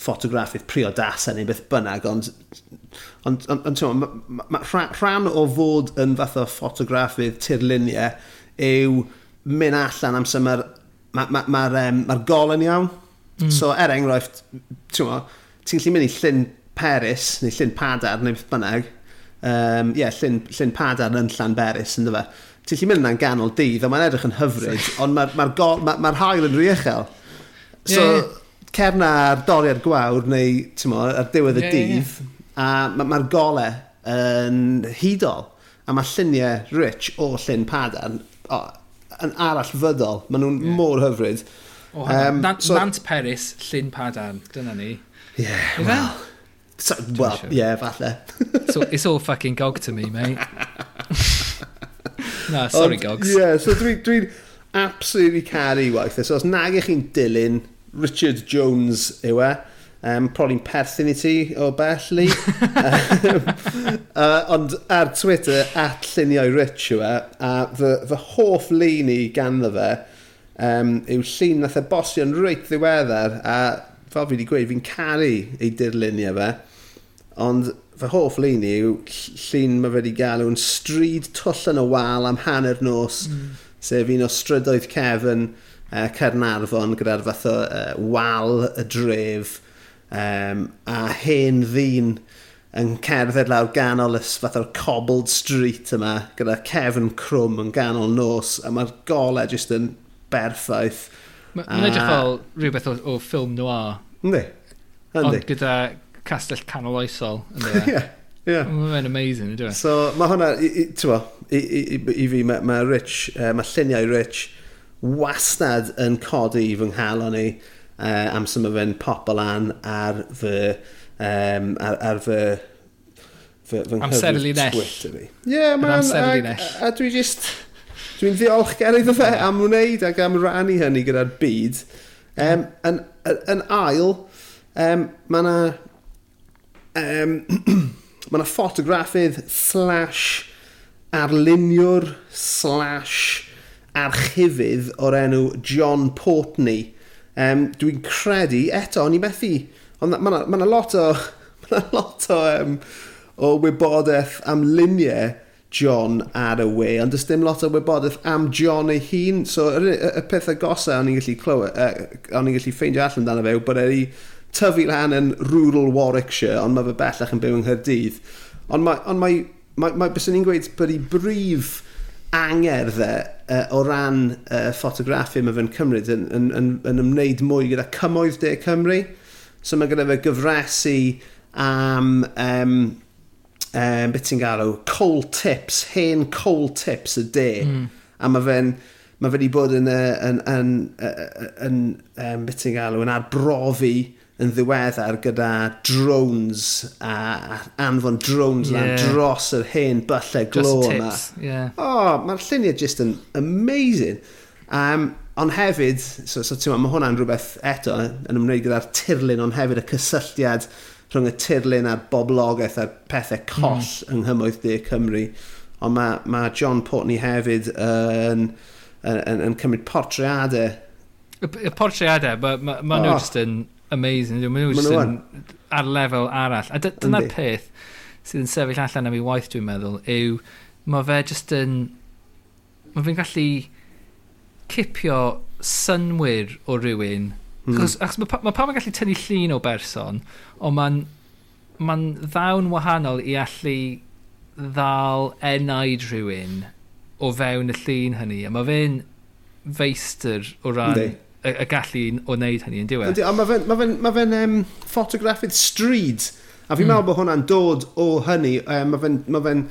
ffotograffydd priodasau neu beth bynnag, ond, ond, ond, ond ma, ma, ma, rhan o fod yn fath o ffotograffydd tirluniau yw mynd allan amser mae'r ma, ma, ma, um, ma gol yn iawn. Mm. So, er enghraifft, ti'n mo, ti'n gallu mynd i llyn Peris, neu Llyn Padar, neu beth bynnag, um, yeah, Llyn, Llyn Padar yn Llan Beris, ynddo fe. Ti'n lli mynd yna'n ganol dydd, ond mae'n edrych yn hyfryd, ond mae'r ma ma ma hael yn rhy uchel. So, yeah, yeah. cerna ar doriad gwawr, neu, ti'n mo, ar diwedd y yeah, dydd, yeah. a mae'r ma golau yn hudol, a mae lluniau rich o Llyn Padar oh, yn arall fyddol. Maen nhw'n yeah. môr hyfryd. Oh, um, Nant, so, Nant Peris, Llyn Padan, dyna ni. Ie, yeah, well. So, well, sure. yeah, falle. so, it's all fucking gog to me, mate. no, sorry, Ond, gogs. Yeah, so dwi'n dwi absolutely caru waith this. So, os nag ych chi'n dilyn Richard Jones yw e, um, proli'n perthyn i ti o belli. uh, ond ar Twitter, at lluniau Rich yw e, a fy, fy hoff leini ganddo fe um, yw llun nath e bosio'n reit ddiweddar a fel fi wedi gweud, fi'n caru ei dirluniau fe, ond fy hoff lun i yw llun mae fe wedi gael yw'n stryd twll yn y wal am hanner nos, mm. sef un o strydoedd cefn e, uh, Cernarfon gyda'r fath o uh, wal y dref um, a hen ddyn yn cerdded lawr ganol y fath o'r cobbled street yma gyda cefn crwm yn ganol nos a mae'r golau jyst yn berffaith Mae'n edrych fel rhywbeth o, o ffilm noir. Ynddi. Ond gyda castell canol oesol. Ie. Yeah. Mae'n amazing, ydw i. So, mae hwnna, i, bo, i, i, i fi, mae, ma Rich, uh, mae lluniau Rich wastad yn codi fy nghalon ni uh, am sy'n fe'n popol an ar fy, um, ar, ar fy, fy, fy, fy Twitter fi. Ie, yeah, mae'n... a, nell. A, a dwi just Dwi'n ddiolchgar iddo fe am wneud ac am rannu hynny gyda'r byd. Um, yn, yn ail, um, mae yna... Um, mae yna ffotograffydd slash arluniwr slash archifydd o'r enw John Portney. Um, Dwi'n credu, eto, o'n i methu, ond mae yna ma, ma na lot o, ma na lot o, um, o wybodaeth am luniau John ar y we, ond does dim lot o wybodaeth am John ei hun. So, y, y, y pethau gosa o'n i'n gallu clywed, uh, o'n i'n gallu ffeindio allan dan y fe, bod ei tyfu lan yn rural Warwickshire, ond mae fe bellach yn byw yng Nghyrdydd. Ond mae, on mae, mae, mae bys i'n gweud bod ei brif angerdd e, uh, o ran uh, ffotograffi mae fe'n cymryd yn, yn, yn, yn ymwneud mwy gyda cymoedd De Cymru. So mae gyda fe gyfresu am um, um, beth ti'n galw, coal tips, hen coal tips y de. Mm. A mae fe'n, mae fe wedi bod yn, yn, yn, yn, yn beth ti'n galw, yn arbrofi yn ddiweddar gyda drones a, a anfon drones yeah. dros yr hen byllau glo yma. Yeah. Oh, mae'r lluniau just yn amazing. Um, ond hefyd, so, so ti'n ma, mae hwnna'n rhywbeth eto yn ymwneud gyda'r tirlun, ond hefyd y cysylltiad rhwng y tirlun a'r boblogaeth a'r pethau hmm. coll mm. yng Nghymwyth De Cymru. Ond mae, mae John Portney hefyd yn, yn, yn, yn cymryd portreadau. Y portreadau, mae ma, ma oh. nhw just yn amazing. Mae nhw just yn ar lefel arall. A dyna'r peth sydd yn sefyll allan am ei waith dwi'n meddwl yw mae fe just yn... Mae fe'n gallu cipio synwyr o rywun Mm. Chos, achos mae pa, ma pawb yn gallu tynnu llun o berson, ond mae'n ma ddawn wahanol i allu ddal enaid rhywun o fewn y llun hynny. A mae fe'n feistr o ran Yndi. y, y gallu o wneud hynny yn diwedd. Yndi, ond mae fe'n ma fe, ma fe, ma fe um, ffotograffydd stryd A fi'n mm. meddwl bod hwnna'n dod o hynny, um, mae fe'n, mae fe'n,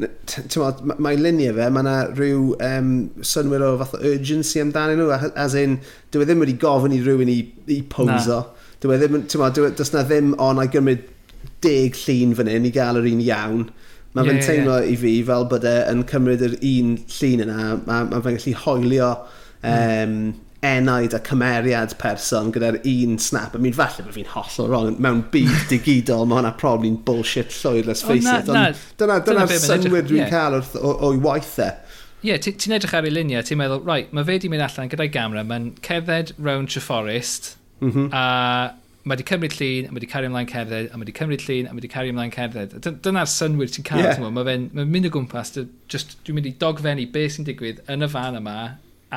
mae ma luniau fe, mae yna rhyw um, synwyr o fath o urgency amdanyn nhw, as in, dwi e ddim wedi gofyn i rhywun i, i poso. Dwi e ddim, ti'n ma, e, does na ddim, o, na gymryd deg llun fan hyn i gael yr un iawn. Mae yeah, fe'n yeah, teimlo yeah. i fi fel bod e yn cymryd yr un llun yna, mae ma fe'n gallu hoelio um, mm enaid a cymeriad person gyda'r un snap. I mean, falle bod fi'n hollol wrong. Mewn byd digidol, mae hwnna probably'n bullshit llwyr, let's face it. Dyna'r dyna, dyna synwyr dwi'n cael o'i waith e. Ie, yeah, ti'n edrych ar ei luniau, ti'n meddwl, right, mae fe di mynd allan gyda'i gamra, mae'n cerdded rown Treforest, mm -hmm. a mae wedi cymryd llun, a mae wedi cario ymlaen cerdded, a mae wedi cymryd llun, a mae wedi cario ymlaen cerdded. Dyna'r synwyr ti'n cael, yeah. mae fe'n mae mynd o gwmpas, just, dwi'n mynd i dogfennu beth sy'n digwydd yn y fan yma,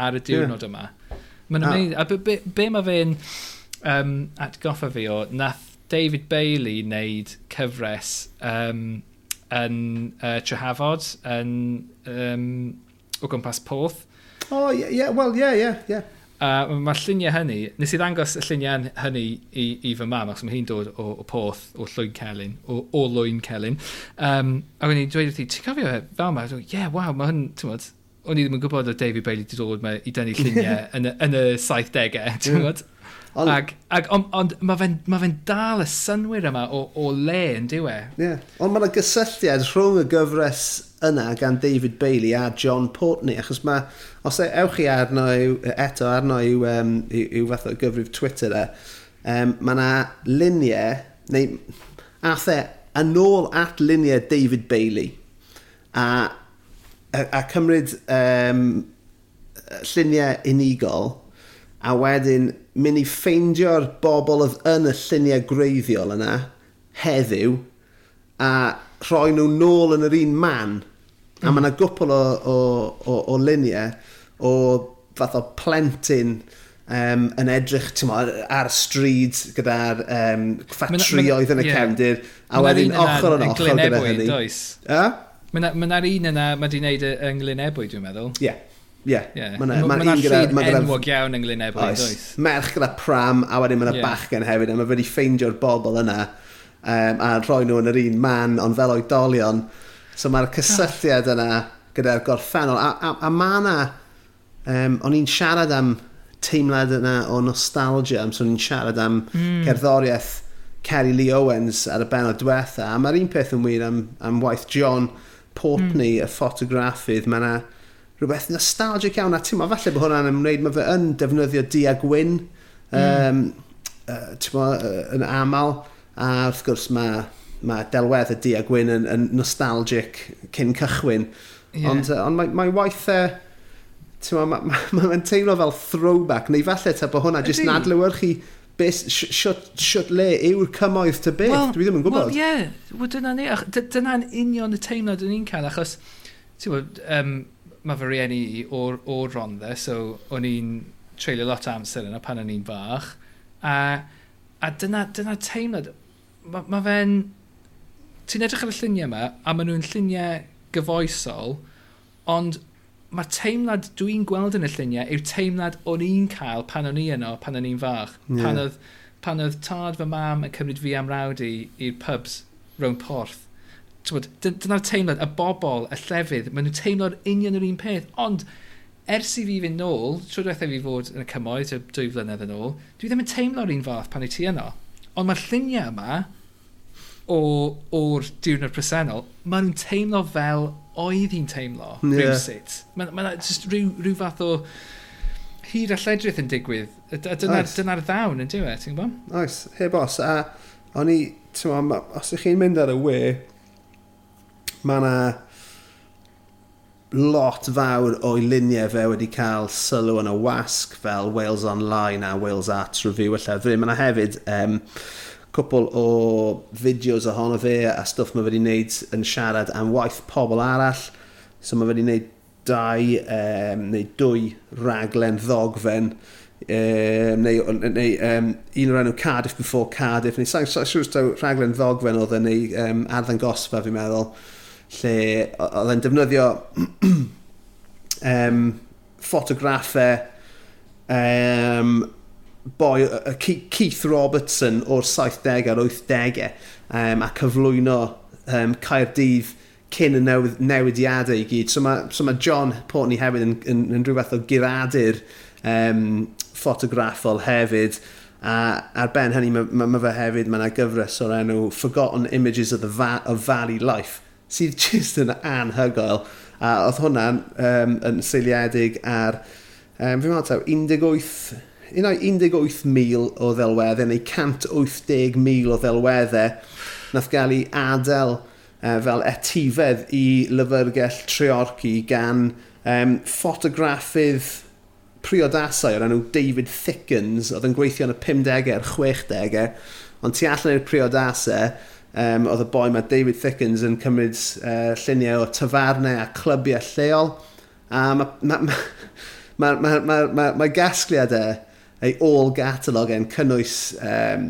ar y diwrnod yma. Mae'n amazing. A be, be, be mae fe'n um, atgoffa fi o, nath David Bailey wneud cyfres um, yn uh, Trehafod, yn um, o gwmpas Porth. O, oh, ie, yeah, yeah, wel, ie, yeah, ie, yeah, ie. Yeah. A mae'r lluniau hynny, nes i ddangos y lluniau hynny i, i fy mam, achos mae hi'n dod o, o Porth, o Llwyn Celyn, o, o Lwyn Celyn. Um, a wedi'n dweud wrthi, ti'n cofio fel yma? Ie, yeah, waw, mae hyn, ti'n modd, o'n i ddim yn gwybod o David Bailey wedi dod me, i dynnu lluniau yn, y, yn y 70au, ti'n gwybod? Ond, ag, ag, ond, on, mae fe'n ma fe dal y synwyr yma o, o le yn diwe. Yeah. Ond mae yna gysylltiad rhwng y gyfres yna gan David Bailey a John Portney, achos mae, os e, ewch chi arno yw, eto arno yw, um, yw, yw fath o gyfrif Twitter e, um, mae yna luniau, neu athau, e yn ôl at luniau David Bailey, a a, a cymryd um, lluniau unigol a wedyn mynd i ffeindio'r bobl oedd yn y lluniau greiddiol yna heddiw a rhoi nhw nôl yn yr un man. Mm. A mae yna gwpl o, o, o, o luniau o fath o plentyn um, yn edrych mo, ar y stryd gyda'r um, ffatrioedd yn y yeah. cefndir a wedyn ochr yn ochr gyda hynny. Does. A? Mae yna'r un yna mae di wneud yng Nghlynebwy, dwi'n meddwl. Ie. Yeah. Ie, yeah. mae'n ma ma un gyda... Mae'n enwog iawn yng Nghlynebwy, oes. does. Merch gyda pram, a wedyn mae'n yeah. bachgen hefyd, a mae wedi ffeindio'r bobl yna, um, a rhoi nhw yn yr un man, ond fel oedolion. So mae'r cysylltiad yna gyda'r gorffennol, a, a, a mae yna... Um, o'n i'n siarad am teimlad yna o nostalgia, am so o'n i'n siarad am mm. cerddoriaeth Kerry Lee Owens ar y benod diwetha, a mae'r un peth yn wir am, am waith John... Portney, mm. y ffotograffydd, mae yna rhywbeth nostalgic iawn. A ti'n falle bod hwnna'n ymwneud, mae fe yn defnyddio di diagwyn mm. um, uh, mo, uh, yn aml. A wrth gwrs mae ma delwedd y di a gwyn yn, yn nostalgic cyn cychwyn. Yeah. Ond, uh, ond mae, mae waith... Uh, Mae'n ma, ma, ma teimlo fel throwback, neu falle ta bod hwnna jyst yn adlywyrchu siwt le yw'r cymoedd ty beth? Well, Dwi ddim yn gwybod. Wel, ie. Yeah. Dyna ni. Dyna'n union y teimlad yn un cael, achos ti'n gwybod, um, mae fy rieni i o'r, or rondde, so o'n i'n treulio lot o amser yna pan o'n i'n fach. A, a dyna, dyna teimlad, mae ma fe'n... Ti'n edrych ar y lluniau yma, a maen nhw'n lluniau gyfoesol, ond mae teimlad dwi'n gweld yn y lluniau yw teimlad o'n i'n cael pan o'n i yno, pan o'n i'n fach. Yeah. Pan, oedd, pan oedd tad fy mam yn cymryd fi am rawdi i'r pubs rown porth. Dyna'r teimlad, y bobl, y llefydd, maen nhw'n teimlo'r union yr un peth. Ond ers i fi fynd nôl, trwy dweitha fi fod yn y cymoedd, dwy flynedd yn ôl, dwi ddim yn teimlo'r un fath pan i ti yno. Ond mae'r lluniau yma, o, o'r diwrnod presennol, maen nhw'n teimlo fel oedd hi'n teimlo yeah. rhywsut. Mae yna ma just rhyw, rhyw fath o hyd a lledrith yn digwydd. Dyna'r dyna, nice. dyna ddawn yn diwedd, ti'n gwybod? Oes, nice. heb os. A o'n i, ti'n os ych chi'n mynd ar y we, mae yna lot fawr o'i luniau fe wedi cael sylw yn y wasg fel Wales Online a Wales Arts Review a llyfrau. Mae yna hefyd um, cwpl o fideos ohono fe a stwff mae wedi wneud yn siarad am waith pobl arall. So mae wedi wneud dau um, neu dwy raglen ddogfen. Um, neu, neu um, un o'r enw Cardiff before Cardiff. Neu sa'n sa, siŵr sa, rhaglen ddogfen oedd yn neu um, arddyn gosfa fi'n meddwl. Lle oedd e'n defnyddio um, ffotograffau um, boi, uh, Keith Robertson o'r 70 a'r 80au um, a cyflwyno um, Caerdydd cyn y newid, newidiadau i gyd. So mae, so ma John Portney hefyd yn, yn, yn rhywbeth o giradur um, ffotograffol hefyd. A ar ben hynny, mae ma, ma fe hefyd, mae yna gyfres o'r enw Forgotten Images of the Va of Valley Life, sydd jyst yn anhygoel. A oedd hwnna'n um, yn seiliedig ar, um, fi'n meddwl, 18 18,000 o ddelweddau neu 180,000 o ddelweddau nath gael ei adael uh, e, fel etifedd i lyfrgell Treorci gan um, ffotograffydd priodasau o'r enw David Thickens. Oedd yn gweithio yn y 50au a'r 60au ond tu allan i'r priodasau um, oedd y boi mae David Thickens yn cymryd e, uh, lluniau o tafarnau a clybiau lleol. A mae ma, ma, ma, ma, ma, ma, ma gasgliadau ei all catalog yn cynnwys um,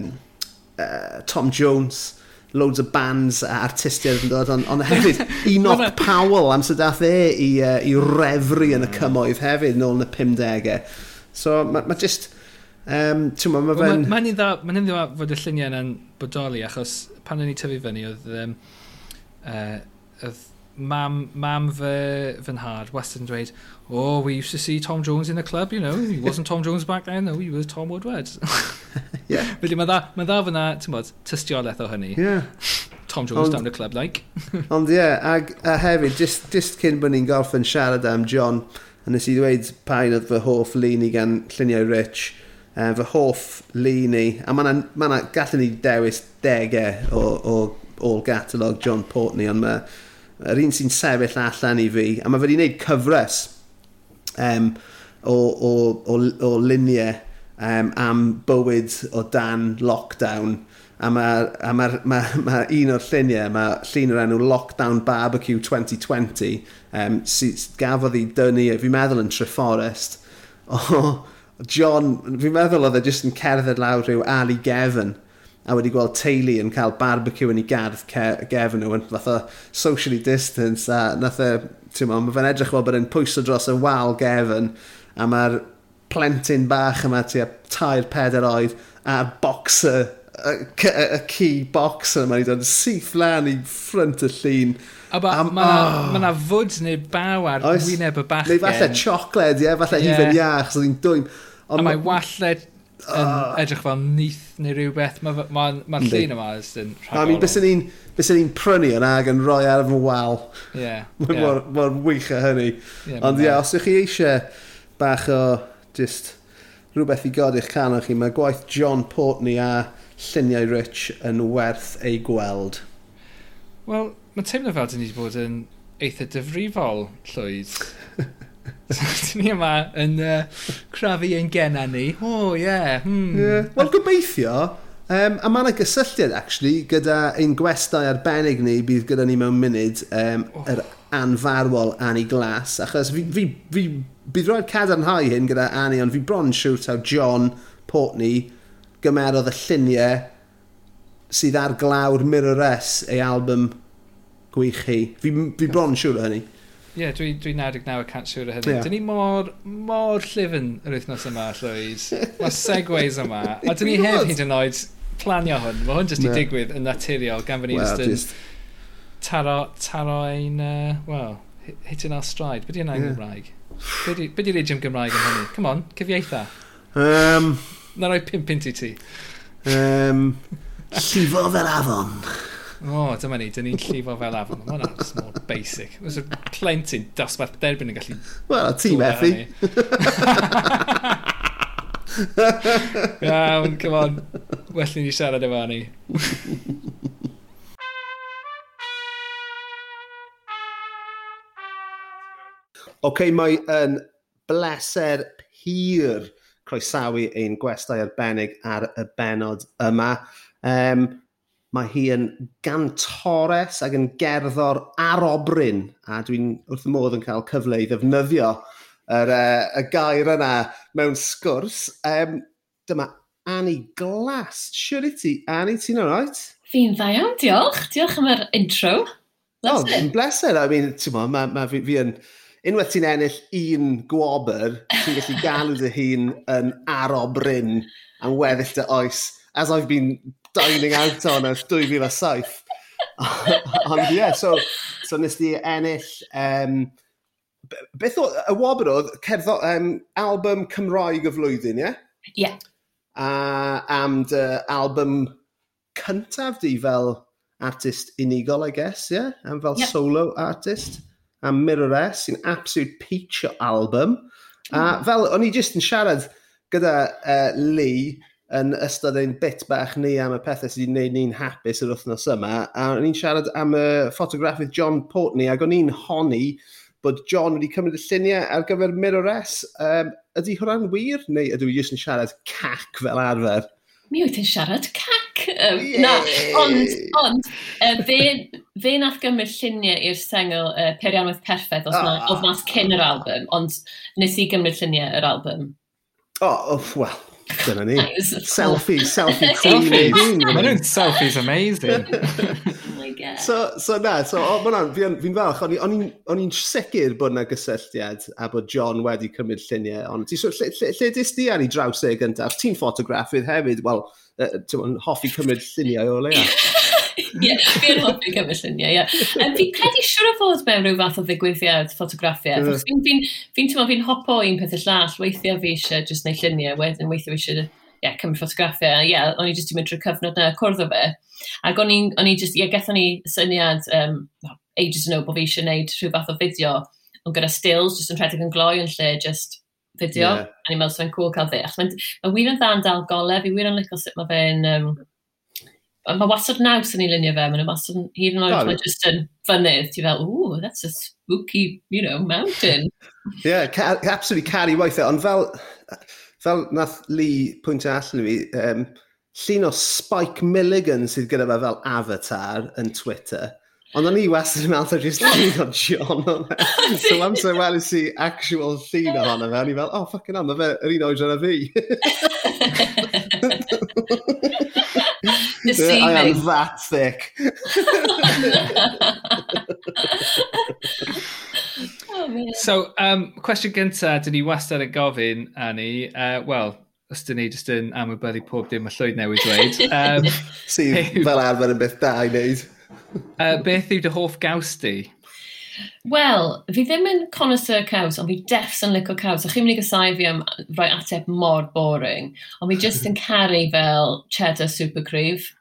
uh, Tom Jones, loads o bands a artistiaid yn dod, ond on hefyd Enoch Powell am sydd dath e i, uh, i refri yn y cymoedd hefyd nôl yn y 50au. So mae ma just... Um, ma, ma fen... Mae'n ma dda, ma dda fod y lluniau yna'n bodoli achos pan o'n i tyfu fyny oedd... Um, uh, oedd mam, mam fy, fy nhad wastad yn dweud, oh, we used to see Tom Jones in the club, you know, he wasn't Tom Jones back then, no, he was Tom Woodward. yeah. Felly mae dda, ma dda fyna, ti'n bod, tystiolaeth o hynny. Yeah. Tom Jones ond, down the club, like. ond ie, yeah, ag, a hefyd, just, just cyn bod ni'n gorffen siarad am John, a nes i ddweud pain oedd fy hoff lini gan lluniau Rich, uh, fy hoff lini, a mae'na, ma, ma gallwn ni dewis degau o, o all catalog John Portney, ond mae yr un sy'n sefyll allan i fi, a mae wedi gwneud cyfres um, o, o, o, o luniau um, am bywyd o dan lockdown, a mae ma, ma, ma un o'r lluniau, mae llun o'r enw Lockdown Barbecue 2020, um, sydd gafodd ei dynnu, e, fi'n meddwl yn Treforest, o John, fi'n meddwl oedd e jyst yn cerdded lawr rhyw Ali Gefn, a wedi gweld teulu yn cael barbecue yn ei gardd gefn nhw yn fath o socially distance a nath e, ti'n mae fe'n edrych fel bod e'n pwyso dros y wal gefn a mae'r plentyn bach yma tua tair peder oed a'r boxer y y, key boxer yma mae'n dod syth lan i ffrant y llun A ba, um, mae oh. ma, na fwd neu baw ar Oes, wyneb y bachgen. Neu falle siocled, ie, yeah, falle yeah. hufen iach, so ddim dwym. Ond a mae walled yn ah. edrych fel nith neu rhywbeth. Mae'r ma, ma, ma llun yma yn rhagorol. I mean, bys ni'n bys ni'n prynu yna ag yn rhoi ar fy wal. Ie. Mae'n wych a hynny. Yeah, Ond ie, yeah, os ydych chi eisiau bach o just rhywbeth i godi eich canol chi, mae gwaith John Portney a lluniau Rich yn werth ei gweld. Wel, mae'n teimlo fel dyn ni wedi bod yn eitha dyfrifol llwyd Dyn ni yma yn uh, crafu ein gena ni. O, oh, ie. Yeah. Hmm. Yeah. Wel, gobeithio, Um, a mae yna gysylltiad, actually, gyda ein gwestai arbennig ni bydd gyda ni mewn munud, um, oh. yr anfarwol Annie Glass, achos fi, fi, fi, bydd roi'r cadarnhau hyn gyda Annie, ond fi bron siwt o John Portney gymerodd y lluniau sydd ar glawr Mirror S, ei album gwych hi. Fi, fi bron siwr o hynny. Ie, yeah, dwi, dwi 99% siŵr o hynny. Yeah. Dyn ni mor, mor llifyn yr wythnos yma, Llywyd. Mae segways yma. A dyn ni heb hyd yn oed planio hwn. Mae hwn jyst i no. digwydd yn naturiol gan fy ni well, just yn taro, taro ein, uh, well, hitting our stride. Be di yna yeah. Gymraeg? Be di'r idiom Gymraeg yn hynny? Come on, cyfieitha. Um, Na roi pimp i ti. Um, llifo fel afon. O, oh, dyma ni, dyn ni'n llifo fel afon. Mae hwnna just mor basic. Oes y plentyn dosbarth derbyn yn gallu... Wel, tîm effi. Iawn, come on. Well ni siarad efo ni. Oce, okay, mae yn bleser pur croesawu ein gwestai arbennig ar y benod yma. Um, Mae hi yn gantores ac yn gerddor arobryn, a dwi'n wrth y modd yn cael cyfle i ddefnyddio yr, uh, y gair yna mewn sgwrs. Um, dyma Annie Glass. Siwr i ti, Annie, ti'n alright? Fi'n dda iawn, diolch. Diolch am yr intro. That's oh, it. bleser. I mean, ti'n mo, mae ma fi, fi yn... Unwaith ti'n ennill un gwobr, ti'n gallu galw dy hun yn arobryn am weddill dy oes. As I've been dining out on us 2007. Ond ie, yeah, so, so nes di ennill... Um, beth o, y wobr oedd cerddo, um, album Cymraeg y flwyddyn, ie? Yeah? Ie. Yeah. A am dy album cyntaf di fel artist unigol, I guess, ie? Yeah? Am fel yep. solo artist. A S, sy'n absolute peach o album. Mm. A fel, o'n i jyst yn siarad gyda uh, Lee yn ystod ein bit bach ni am y pethau sydd wedi gwneud ni'n hapus yr wythnos yma. A o'n i'n siarad am y ffotograffydd John Portney, ac o'n i'n honni bod John wedi cymryd y lluniau ar gyfer Mirroress. Um, ydy hwnna'n wir, neu ydw i jyst yn siarad cac fel arfer? Mi wyt ti'n siarad cac. Um, Yay. na, ond, ond uh, fe, fe nath gymryd lluniau i'r sengl uh, Peirianwydd Perffaith, os oh. Ah. mas cyn yr album, ond nes i gymryd lluniau yr album. O, oh, oh, wel, Dyna ni. Selfie, selfie queen. Mae nhw'n selfies amazing. oh so, so na, so oh, fi'n fi falch, o'n i'n sicr bod yna gysylltiad a bod John wedi cymryd lluniau, ond ti, so, lle, lle, lle dis di ar ei draws e gyntaf? Ti'n ffotograffydd hefyd, wel, uh, ti'n hoffi cymryd lluniau o leia. Ie, fi yn hoffi cymryd lluniau, ie. Um, fi'n credu siwr o fod mewn rhyw fath o ddigwyddiad ffotograffiaeth. Yeah. Fi'n fi, n, fi, fi, n hopo un peth y llall, weithiau fi eisiau jyst neud lluniau, wedyn weithiau fi eisiau yeah, cymryd ffotograffiau. Ie, yeah, o'n i jyst i mynd drwy'r cyfnod na cwrdd o fe. Ac o'n i jyst, ie, yeah, gethon ni syniad um, ages yn ôl bod fi eisiau neud rhyw fath o fideo, ond gyda stills, jyst yn rhedeg yn gloi yn lle, just fideo. Yeah. A ni'n meddwl, so cool cael ddech. Mae'n ma wir yn dda yn dal golau, fi wir yn licio sut mae fe'n... Um, mae wastad naws yn ei lunio fe, mae'n wastad hyd yn oed mae just yn fynydd, ti fel, ooh, that's a spooky, you know, mountain. yeah, ca absolutely caru weithiau, e, ond fel, fel nath Lee pwyntio allan i fi, um, llun o Spike Milligan sydd gyda fe fel avatar yn Twitter, Ond o'n i wastad yn meddwl, just llun o John o'n e. So am amser welys i actual llun ohono fe, o'n i fel, oh, fucking hell, mae fe yr un oed o'n fi. deceiving. I am that thick. oh, so, um, cwestiwn gyntaf, dyn ni wastad yn gofyn, Annie, uh, wel, os dyn ni jyst yn amwybyddu pob dim y llwyd newid dweud. Um, Sydd fel arfer yn beth da i wneud. uh, beth yw dy hoff gaws di? Wel, fi ddim yn connoisseur caws, ond fi defs yn licio caws. So chi'n mynd i gysau fi am rhoi ateb mor boring, ond fi just yn caru fel cheddar super supercreef.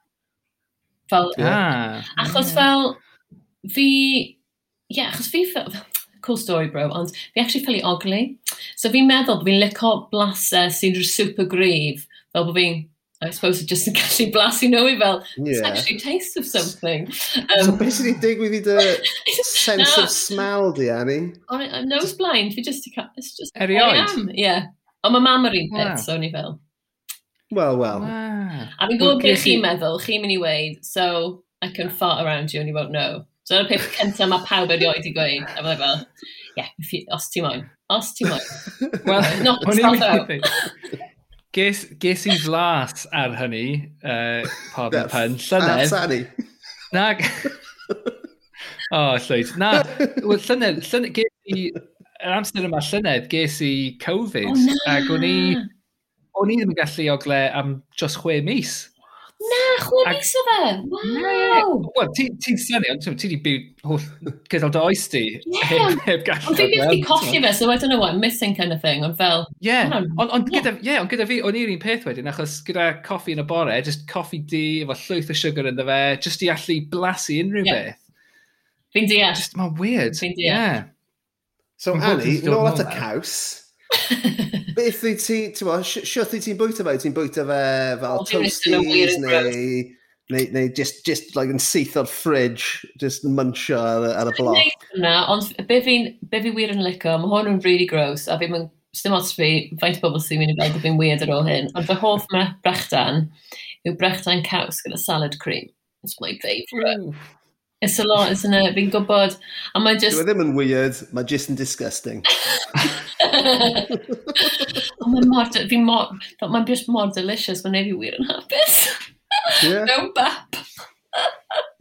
Fel, ah, achos fel, fi, ie, yeah, achos fi, fel, cool story bro, ond fi actually ffili ogli. So fi'n meddwl fi'n licio blasau sy'n super gryf, fel bod fi'n I suppose just yn gallu blasu nhw i fel, yeah. it's actually taste of something. Um, so beth sydd wedi digwydd i dy sense no. of smell di, Annie? I'm nose blind, fi just, it's just, Erioed? I am, yeah. Ond mae mam yr un peth, so ni fel. Well, well. Ah. A fi'n gwybod beth chi'n meddwl, chi'n mynd i weid, so I can fart around you and you won't know. So dyna'r peth cyntaf mae pawb erioed i gweud. A fel fel, yeah, if you, os ti moyn. Os ti moyn. well, not myself out ges, ges i flas ar hynny, uh, pardon the pun, llynedd. Sani. Nag... o, oh, llwyd. Na, well, llynedd, llynedd, ges i, yr amser yma llynedd, ges i Covid. Oh, na. Ac o'n i, o'n i ddim yn gallu ogle am just chwe mis. Na, chwer mis o fe! Wow! Wel, ti'n synnu, ond ti wedi byw holl gydol dy oes di. Ie! Heb gallu. Ond fi byw wedi colli fe, so I don't know what I'm missing kind of thing, ond fel... Ie, ond gyda fi, o'n i'r un peth wedyn, achos gyda coffi yn y bore, just coffi di, efo llwyth o sugar ynddo fe, just i allu blasu unrhyw yeah. beth. Fi'n deall. Just, mae'n weird. Fi'n deall. Yeah. So, Annie, nôl at y caws. Beth i ti, ti'n mo, siwth i ti'n bwyta fe? Ti'n bwyta fe fel toasties neu... Neu, neu just, just like yn syth o'r fridge, just muncho ar, ar y bloc. Dwi'n hwnna, ond be fi'n be fi wir yn licio, mae hwn yn really gross, a fi'n dim ots fi, faint o bobl sy'n mynd i gweld fi'n weird ar ôl hyn, ond fy hoff me brechdan yw brechdan caws gyda salad cream. It's my favourite. It's a lot, isn't it? Fi'n gwybod, a mae'n just... Dwi ddim yn weird, mae just yn disgusting. Ond mae'n mor, fi mor, mae'n just mor delicious, mae'n ei wir yn hapus. Yeah. Mewn bap.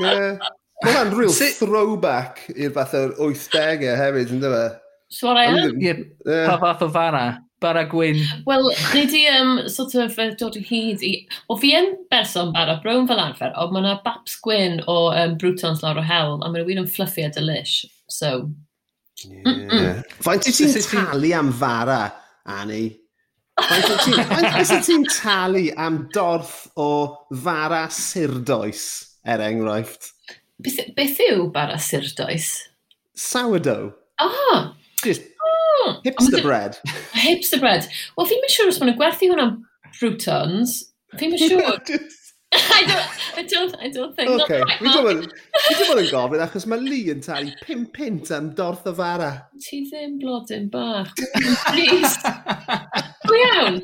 yeah. Mae'n real throwback i'r fath o'r 80au hefyd, yn fe? So what I am? Ie, pa fath o fara? Bara Gwyn. Wel, nid i um, sort of uh, dod i hyd i... O fi yn berson bara brown fel arfer, ond mae yna Baps Gwyn o um, Brutons lawr o hel, a mae'n wir yn fluffy a delish. So, Yeah. Faint wyt ti'n talu am fara, Annie? Faint wyt ti'n talu am dorth o fara surdoes, er enghraifft? Beth, beth yw bara surdoes? Sourdough. Oh! Just oh. hipster bread. hipster bread. Wel, fi'n mynd siŵr os maen nhw'n gwerthu hwnna'n brwtons. Fi'n mynd siŵr. I don't, I don't, I don't think. Okay. Fi ddim yn gofyn achos mae Lee yn talu 5 pint am dorth o fara. Ti ddim blodyn bach. Please. Pwy iawn?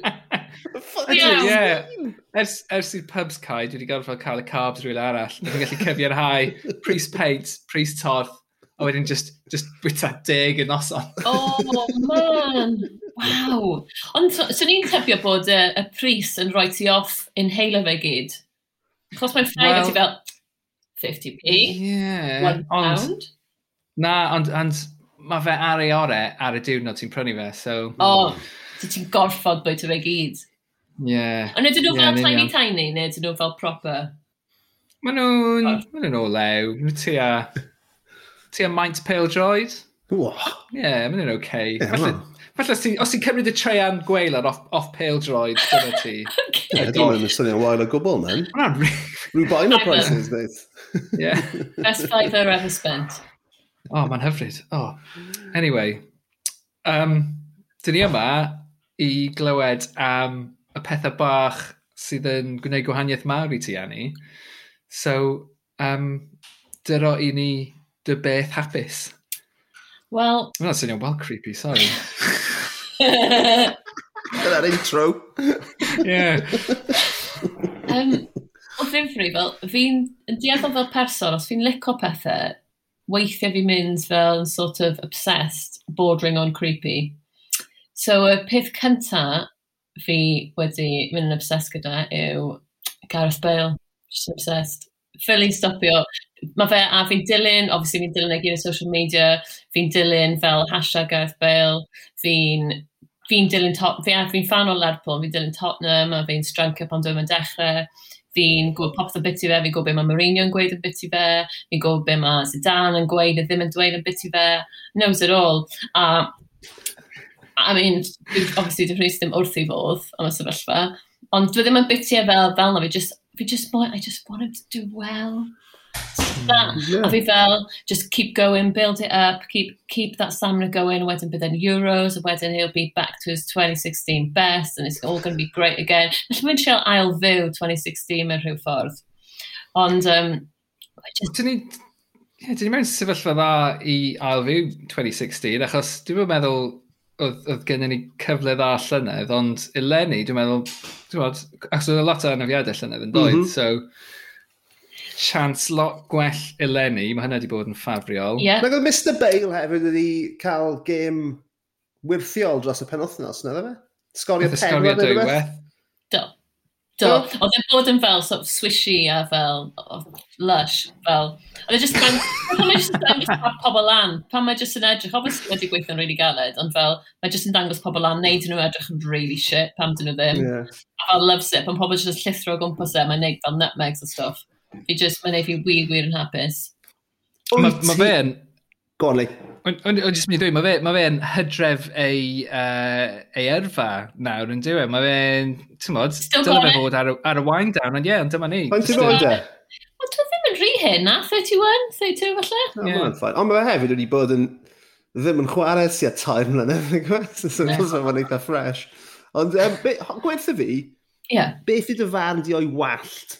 Ie. Ers, ers i'r pubs cae, dwi wedi gorfod cael y carbs rhywle arall. Dwi'n gallu cyfiarhau pris paint, pris torth, a wedyn just, just bwyta deg y noson. oh, man! Wow. Ond so, so ni'n tybio bod y, y pris yn rhoi ti off in heilo fe gyd? Chos mae'n ffraid well, ti fel 50p, yeah, one Ond, na, ond, ond mae fe ar ei ore ar y diwrnod ti'n prynu fe, so... O, oh, so ti'n gorffod bwyta fe gyd. Ie. Yeah. Ond ydyn nhw fel tiny tiny, neu ydyn nhw fel proper? Maen nhw'n... Maen nhw'n olew. Ti a... Ti a maint pale droid? Ie, yeah, maen nhw'n oce. Okay. Yeah, falle si, os ti'n cymryd y treian gweilan off, off pale droid, dyna ti. Ie, dwi'n mynd y syniad wael o gwbl, man. Rhyw bain o prices, dweud. yeah. Best five ever ever spent. O, oh, mae'n hyfryd. Oh. Anyway, um, dyn ni yma i glywed am y pethau bach sydd yn gwneud gwahaniaeth mawr i ti, Annie. So, um, dyro i ni dy beth hapus. Wel... Mae'n hwnna'n swnio'n well creepy, sorry. Yna'r intro. yeah. um, o ddifri, fel, fi'n yn dieddol fel person, os fi'n lico pethau, weithiau fi'n mynd fel yn sort of obsessed, bordering on creepy. So, y peth cynta fi wedi mynd yn obsessed gyda yw Gareth Bale. Just obsessed ffili stopio. Mae fe, a fi'n dilyn, obviously fi'n dilyn e gyd social media, fi'n dilyn fel hashtag Gareth Bale, fi'n fi'n dilyn top, fi, fi'n fan o Lerpwl, fi'n dilyn Tottenham, a fi'n strancio pan dwi'n dechrau, fi'n gwybod popeth o bit i fe, fi'n gwybod beth mae Mourinho yn gweud yn bit i fe, fi'n gwybod beth mae Zidane yn gweud a ddim yn dweud yn bit i fe, knows it all. A, I mean, obviously dwi'n rhywbeth ddim wrth i fodd am y sefyllfa, ond dwi ddim yn bit i fe fel, fel na, fi just fi just want, I just want him to do well. Yeah. A fi fel, just keep going, build it up, keep keep that stamina going, wedyn bydd yn Euros, a wedyn he'll be back to his 2016 best, and it's all going to be great again. Felly mae'n siel ail fyw 2016 mewn rhyw ffordd. Ond, um, just... Dyn ni, yeah, dyn ni mewn sefyllfa dda i ail fyw 2016, achos dwi'n meddwl oedd, oedd gennym ni cyfle dda llynedd, ond eleni, dwi'n meddwl, dwi'n meddwl, achos oedd e lot o anafiadau llynedd yn dweud, mm -hmm. so chance lot gwell eleni, mae hynny wedi bod yn ffafriol. Yeah. Mae'n Mr Bale hefyd wedi cael gêm wirthiol dros y penwthnos, nid fe? Sgorio e pen, Sgorio fe? Do. Do, oedd e'n e bod yn fel sort of swishy a fel lush, fel... Oedd e just yn... Pan mae just yn dangos pobl lan, pan mae just yn edrych, obviously wedi gweithio'n really galed, ond fel, mae just yn dangos pobl lan, neud nhw edrych yn really shit pan dyn nhw ddim. Yeah. A fel loves it, pan pobl just llithro o gwmpas e, mae'n neud fel nutmegs a stuff. Fi just, mae'n neud fi wir, wir yn hapus. Mae ma fe'n... Go on, Lee. O'n jyst mynd i dweud, mae fe, ma fe hydref ei, uh, ei yrfa nawr yn diwy. E? Mae fe'n, ti'n modd, dyle fe fod ar, ar y wind down, ond ie, ond dyma ni. Ond ti'n modd e? Ond dwi ddim yn rhy hyn na, 31, 32 falle. No, yeah. ffain. Ond mae fe hefyd wedi bod yn, ddim yn chwarae sy'n tair mlynedd, yn gwybod? So, mae'n eitha fresh. Ond um, gwerthu fi, yeah. beth ydy dy farn di o'i wallt?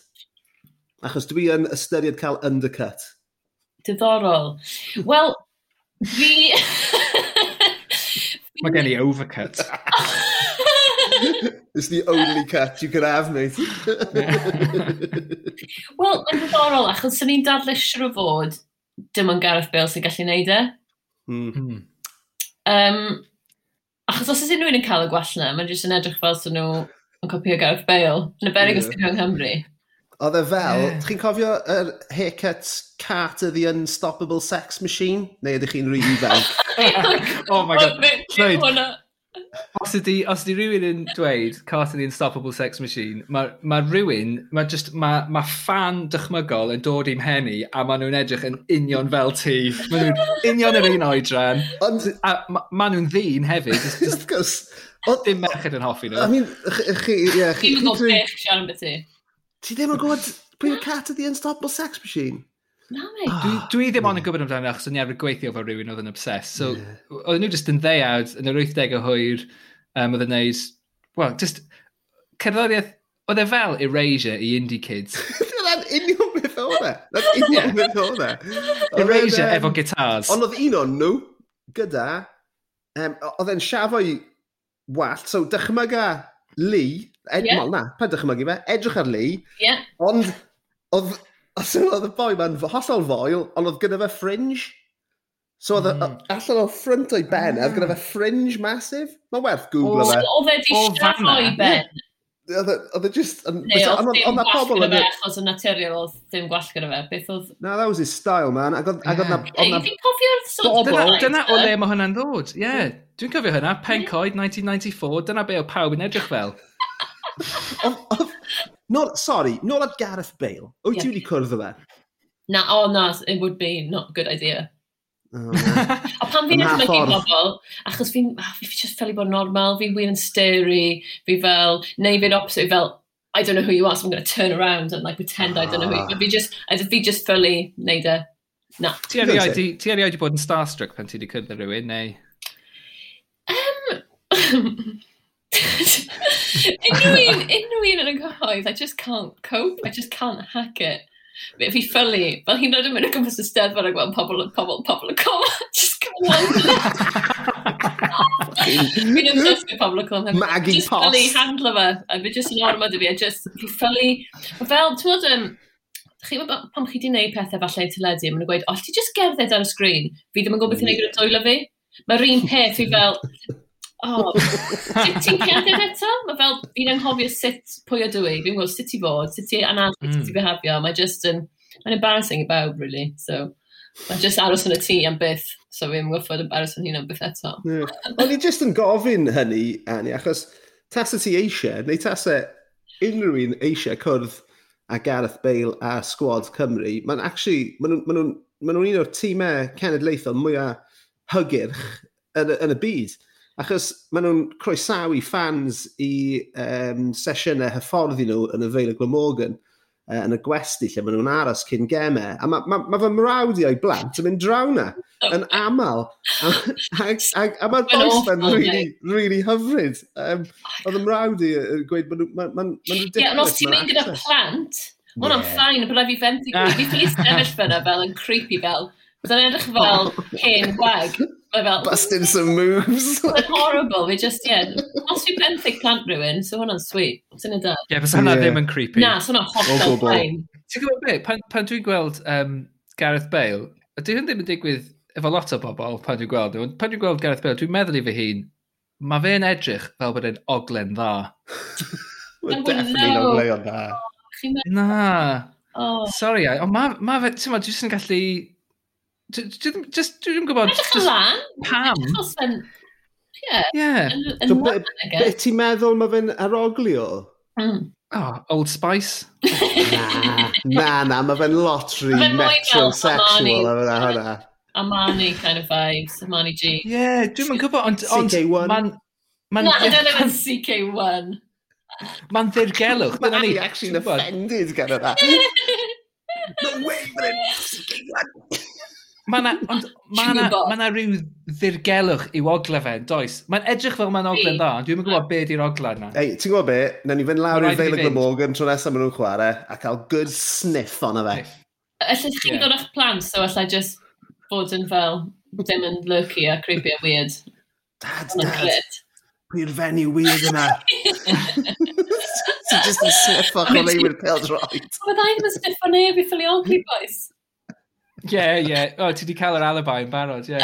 Achos dwi yn ystyried cael undercut. Diddorol. Wel, Fi... Mae gen i overcut. It's the only cut you can have, mate. Wel, yn ddiddorol, achos sy'n ni'n dadlysio fod dim ond Gareth Bale sy'n gallu neud e. Mm. Um, achos os ydyn nhw'n cael y gwell na, mae'n jyst yn edrych fel sy'n nhw yn copio Gareth Bale. Yn y berig yeah. os ydyn nhw'n yng Nghymru. Oedd e fel, yeah. chi'n cofio yr haircut Cat of the Unstoppable Sex Machine? Neu ydych chi'n rili fel? oh my god. Lloyd, os ydy, os ydy rhywun yn dweud Cat of the Unstoppable Sex Machine, mae ma rhywun, mae just, mae ma fan dychmygol yn dod i'm henni a maen nhw'n edrych yn union fel ti. Maen nhw'n union yr un oedran. Ond... A maen nhw'n ddyn hefyd. Just, just, Dim merched yn hoffi nhw. I mean, chi... Ie, chi... Dim yn gofio eich siarad beth Ti ddim yn gwybod pwy yw cat of the Unstoppable Sex Machine? Na me. Ah. Dwi, dwi ddim ond yn gwybod amdano achos o'n i arfer gweithio fel rhywun oedd yn obses. So, yeah. oedd nhw just yn ddeiawd yn yr 80 o hwyr um, oedd yn neud, well, just cerddoriaeth, oedd e fel Erasure i Indie Kids. Dyna'n union beth oedd e. Dyna'n union beth oedd e. Erasure efo guitars. Ond oedd un o'n nhw gyda, um, oedd e'n siafo i wallt, so dychmyga Lee, Ed, yeah. Wel, na, pa dychmygu fe, edrych ar Lee. Yeah. Ond, oedd, oedd y boi ma'n hollol foel, ond oedd gyda fe fringe. So oedd mm. allan o ffrynt o'i ben, oedd gyda fe ah. fringe masif. Mae werth googlo e fe. Oedd e di strafo o'i ben. Oedd e just... Neu, oedd e ddim gwall gyda fe, achos yn naturiol oedd ddim gwall gyda fe. Beth oedd... No, that was his style, man. Ac oedd na... Dwi'n cofio'r sort of... Dyna o le mae hwnna'n ddod, ie. Dwi'n cofio hynna, Pencoed 1994, dyna be o pawb yn edrych fel. Nôl, sorry, nôl at Gareth Bale. Wyt ti wedi cwrdd o fe? Na, o oh, na, it would be not a good idea. Oh, a pan fi'n edrych mewn bobl, achos fi'n ah, fi, fi just fel i bod normal, fi'n wir yn stirry, fi fel, neu fi'n opposite, fel, I don't know who you are, so I'm going to turn around and like pretend ah. I don't know who you are. Ah. Fi just, fi just fel neud e. Na. Ti erioed i bod yn starstruck pan ti wedi cyrraedd rhywun, neu? Um, unrhyw un, unrhyw un yn y cyhoedd, I just can't cope, I just can't hack it. Fe fi ffylu, fel hi'n rhaid yn mynd o gwmpas y steddfod a gweld pobl, pobl, pobl y coma, just come on. Fi'n obsessed with pobl y coma. Maggie just Just ffylu handlo fe, a fi just yn ormod i fi, a just fi ffylu. Fel, ti'n modd, um, chi pam chi di gwneud pethau falle i teledu, maen nhw'n gweud, o, ti just gerdded ar y sgrin, fi ddim yn gwybod beth i'n gwneud gyda dwylo fi. Mae'r un peth fi fel, oh, ti'n cerdded eto? Mae fel, fi'n anghofio sut pwy o dwi, fi'n gwybod sut i fod, sut i anadlu, mm. sut i hmm. behafio. Mae just yn, mae'n embarrassing i bawb, really. So, mae'n just aros yn y tŷ am byth, so fi'n gwybod embarrass yn hyn am byth eto. Yeah. O'n i just yn gofyn hynny, Annie, achos tas y ti eisiau, neu tas e unrhyw un eisiau cwrdd a Gareth Bale a Squad Cymru, mae'n actually, maen nhw'n ma nhw, ma nhw un o'r tîmau cenedlaethol mwyaf hygyrch yn, yn y byd. Achos maen nhw'n croesawu fans i um, sesiynau hyfforddi nhw yn y Feil y Glamorgan uh, yn y gwesti lle maen nhw'n aros cyn gemau. A mae ma, ma fy mrawd i o'i blant yn mynd draw na, yn aml. A, a, a, a mae'r boes fan really, really hyfryd. Um, oedd y mrawd i yn gweud maen nhw'n ma, ma, ma ridiculous. Ie, ond os ti'n mynd gyda plant, hwnna'n ffain, bod rhaid fi fenty. Fi ffili sefyll fyna fel yn creepy fel Byddai'n edrych fel oh. hen gwag. E fel, Busting some moves. It's horrible. Fi just, yeah. Os fi benthyg plant rhywun, so hwnna'n sweet. Sy'n y da. Ie, bys hwnna ddim yn creepy. Na, so hwnna'n hollol fine. Ti'n gwybod beth, pan, pan dwi'n gweld um, Gareth Bale, ydy hwn ddim yn digwydd efo lot o bobl pan dwi'n gweld nhw. Pan dwi'n gweld Gareth Bale, dwi'n meddwl i fy hun, mae fe'n edrych fel bod e'n oglen dda. Definitely oglen dda. Na. Oh. Sorry, ond mae ma fe, ti'n ma, dwi'n gallu Just, dwi ddim gwybod... Edrych yn lan. Pam? Ie. Ie. Be ti'n meddwl mae fe'n aroglio? Mm. Oh, Old Spice? na, na, na, mae fe'n lottery metrosexual a fyna hwnna. Armani kind of vibes, Armani G. Ie, yeah, dwi'n yn gwybod, ond... On, CK1? Man, na, I don't know CK1. Mae'n ddirgelwch, dyna ni. Mae'n actually'n offended gan yna. no way, mae'n CK1! Mae yna ma, na, ma, na, ma na rhyw ddirgelwch i'w oglefen, does? Mae'n edrych fel mae'n oglen dda, dwi'n mynd gwybod beth i'r oglen na. Ei, ti'n gwybod beth? Nawn ni fynd lawr i'r Feil y Glamorgan tro nesaf maen nhw'n chwarae a cael good sniff o'na fe. Alla chi'n dod o'ch plant, so alla just bod yn fel ddim yn lurky a creepy a weird. Dad, dad, pwy'r fenyw weird yna. Ti'n just yn sniff o'ch o'n leiwyr peld right. Mae dda i ddim yn sniff o neb i ffiliogi, boys. Ie, ie. O, ti di cael yr alibi yn barod, ie.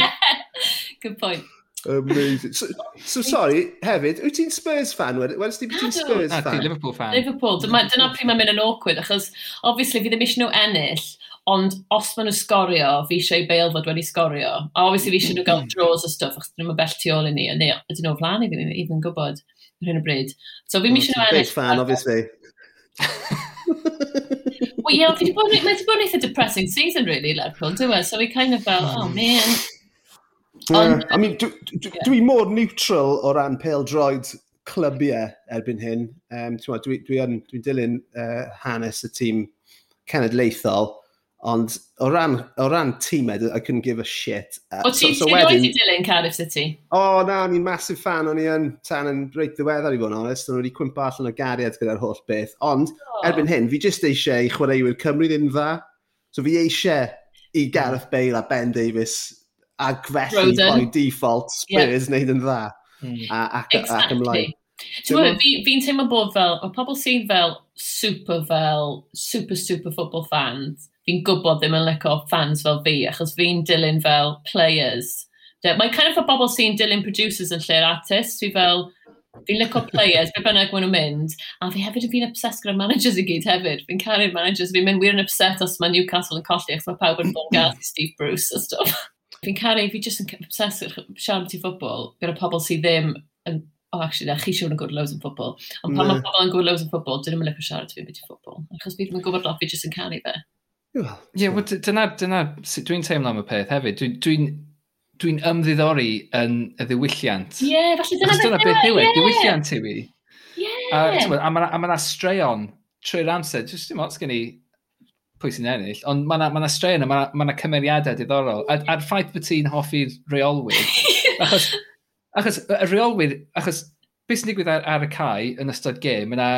Good point. Amazing. So, so sorry, hefyd, wyt ti'n Spurs fan? Wedys ti bod ti'n Spurs fan? Na, Liverpool fan. Liverpool. Dyma, dyna pryd mae'n mynd yn awkward, achos, obviously, fi ddim eisiau nhw ennill, ond os maen nhw sgorio, fi eisiau i Bale fod wedi sgorio. A obviously, fi eisiau nhw gael draws a stuff, achos dyn nhw'n bell tu ôl i ni, neu ydyn nhw'n flan i fi, even gwybod, yn hyn o bryd. So, fi eisiau nhw ennill. Big fan, obviously. yeah, fi wedi bod, mae wedi bod eitha depressing season, really, Lerpwl, dwi'n meddwl, so we kind of fel, oh man. Yeah. I mean, dwi, dwi, dwi mor neutral o ran pêl droed clybiau erbyn hyn. Um, dwi, dwi, dwi, dwi dilyn uh, hanes y tîm cenedlaethol, Ond o ran, o ran tîmed, I couldn't give a shit. Uh, o ti'n so, so wedyn... i dilyn Cardiff City? O, oh, na, o'n i'n massive fan, o'n i yn tan yn reit ddiweddar i fod yn onest, o'n i wedi cwmpa allan o gariad gyda'r holl beth. Ond, oh. erbyn hyn, fi jyst eisiau i chwaraewyr Cymru ddim dda. So fi eisiau i Gareth Bale a Ben Davies a felly by default Spurs yeah. wneud yn dda mm. a, ac, exactly. ac ymlaen. Fi'n fi, fi teimlo bod fel, mae pobl sy'n fel super fel, super, super football fans, fi'n gwybod ddim yn licio fans fel fi, achos fi'n dilyn fel players. Mae kind of a bobl sy'n dilyn producers yn lle'r artist, fi fel, fi'n licio players, be bynnag maen nhw'n mynd, a fi hefyd yn fi'n obsessed gyda managers i gyd hefyd, fi'n caru'r managers, fi'n mynd wir yn upset os mae Newcastle yn colli, achos mae pawb yn bod gael Steve Bruce a stuff. fi'n caru, fi just yn obsessed siarad ti ffobl gyda pobl sydd ddim yn oh, actually, na, chi siwr yn gwybod loads yn ffwbl. Ond pan mm. mae pobl yn gwybod loads yn ffwbl, dyn nhw'n licio siarad fi beth i ffwbl. Achos fi ddim yn gwybod lot, fi jyst yn caru fe. Ie, yeah, well, dyna, dyna sut dwi'n teimlo am y peth hefyd. Dwi'n dwi, dwi ymddiddori yn y ddiwylliant. Ie, yeah, falle dyna dyna beth yw e, ddiwylliant yw i. Ie. A, a mae yna ma straeon trwy'r amser, jyst dim ots gen i pwy sy'n ennill, ond mae yna ma straeon a mae yna ma, cymeriadau diddorol. A, a'r ffaith bod ti'n hoffi'r reolwyr, achos, achos y reolwyr, achos beth sy'n digwydd ar, ar y cae yn ystod gêm, yna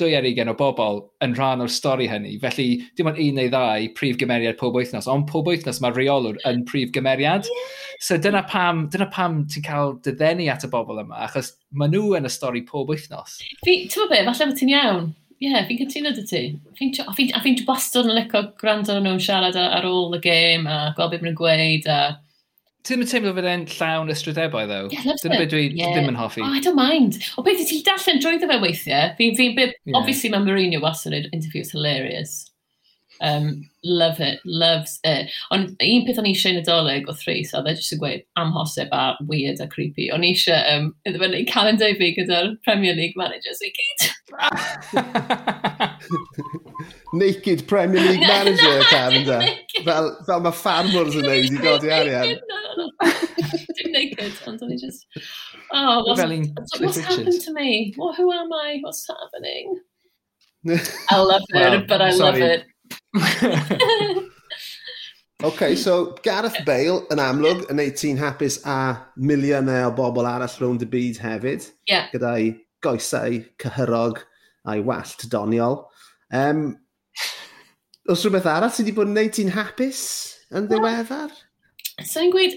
dwy ar ugen o bobl yn rhan o'r stori hynny. Felly, dim ond un neu ddau prif gymeriad pob wythnos, ond pob wythnos mae reolwr yn prif gymeriad. So dyna pam, dyna pam ti'n cael dyddenu at y bobl yma, achos maen nhw yn y stori pob wythnos. Ti'n fawr be, falle bod ti'n iawn. Ie, yeah, fi'n cytuno dy ti. A fi'n fi bastod yn licio gwrando nhw'n siarad ar ôl y gêm a gweld beth maen nhw'n gweud a Ti'n mynd teimlo fod e'n llawn ystrydebau, ddo? Yeah, Dyna beth dwi yeah. ddim yn hoffi. Oh, I don't mind. O beth ti'n darllen drwyddo fe weithiau? Fi'n fi, bit... Yeah. Obviously, mae Mourinho was yn interview's hilarious. Um, love it, loves it. Ond un peth o'n eisiau nadolig o threis, oedd dde jyst yn gweud amhosib a weird a creepy. O'n eisiau um, iddo fe wneud calendar fi gyda'r Premier League managers i gyd. Naked Premier League manager, Cavenda. fel, fel mae farmers yn neud i godi arian. Dim naked, ond o'n i just... Oh, what's, what's happened to me? What, who am I? What's happening? I love it, well, but I sorry. love it. OK, so Gareth Bale yn amlwg yn 18 hapus a miliynau o bobl arall rownd y byd hefyd. Yeah. Gyda'i goesau cyhyrog a'i wallt doniol. Um, Os rhywbeth arall sydd wedi bod yn gwneud ti'n hapus yn ddiweddar? Sa'n so, i'n gweud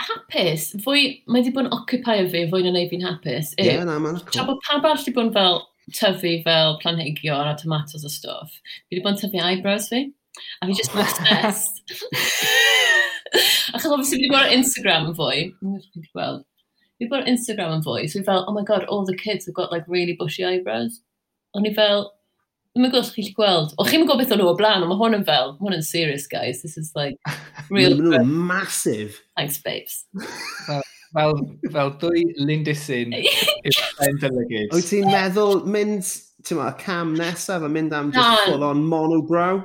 hapus, fwy, mae wedi bod yn occupy fi fwy na wneud fi'n hapus. Ie, yeah, na, ma'n cool. Tra bod pawb arall wedi bod yn fel tyfu fel planhigion a tomatos a stuff, fi wedi bod yn tyfu eyebrows fi, a fi just obsessed. Achos obviously fi wedi gweld Instagram yn fwy, fi wedi gweld fi bod Instagram yn fwy, so fi fel, oh my god, all the kids have got like really bushy eyebrows. O'n i fel, oh ddim yn gwybod os chi'n gweld, o chi'n gwybod beth o'n nhw o blaen, ond mae hwn yn fel, hwn yn serious guys, this is like real... Mae nhw'n massive. Thanks babes. fel, fel, fel dwy lindysyn yn dylygyd. Wyt ti'n meddwl mynd, ti'n ma, cam nesaf a mynd am just full on monobrow?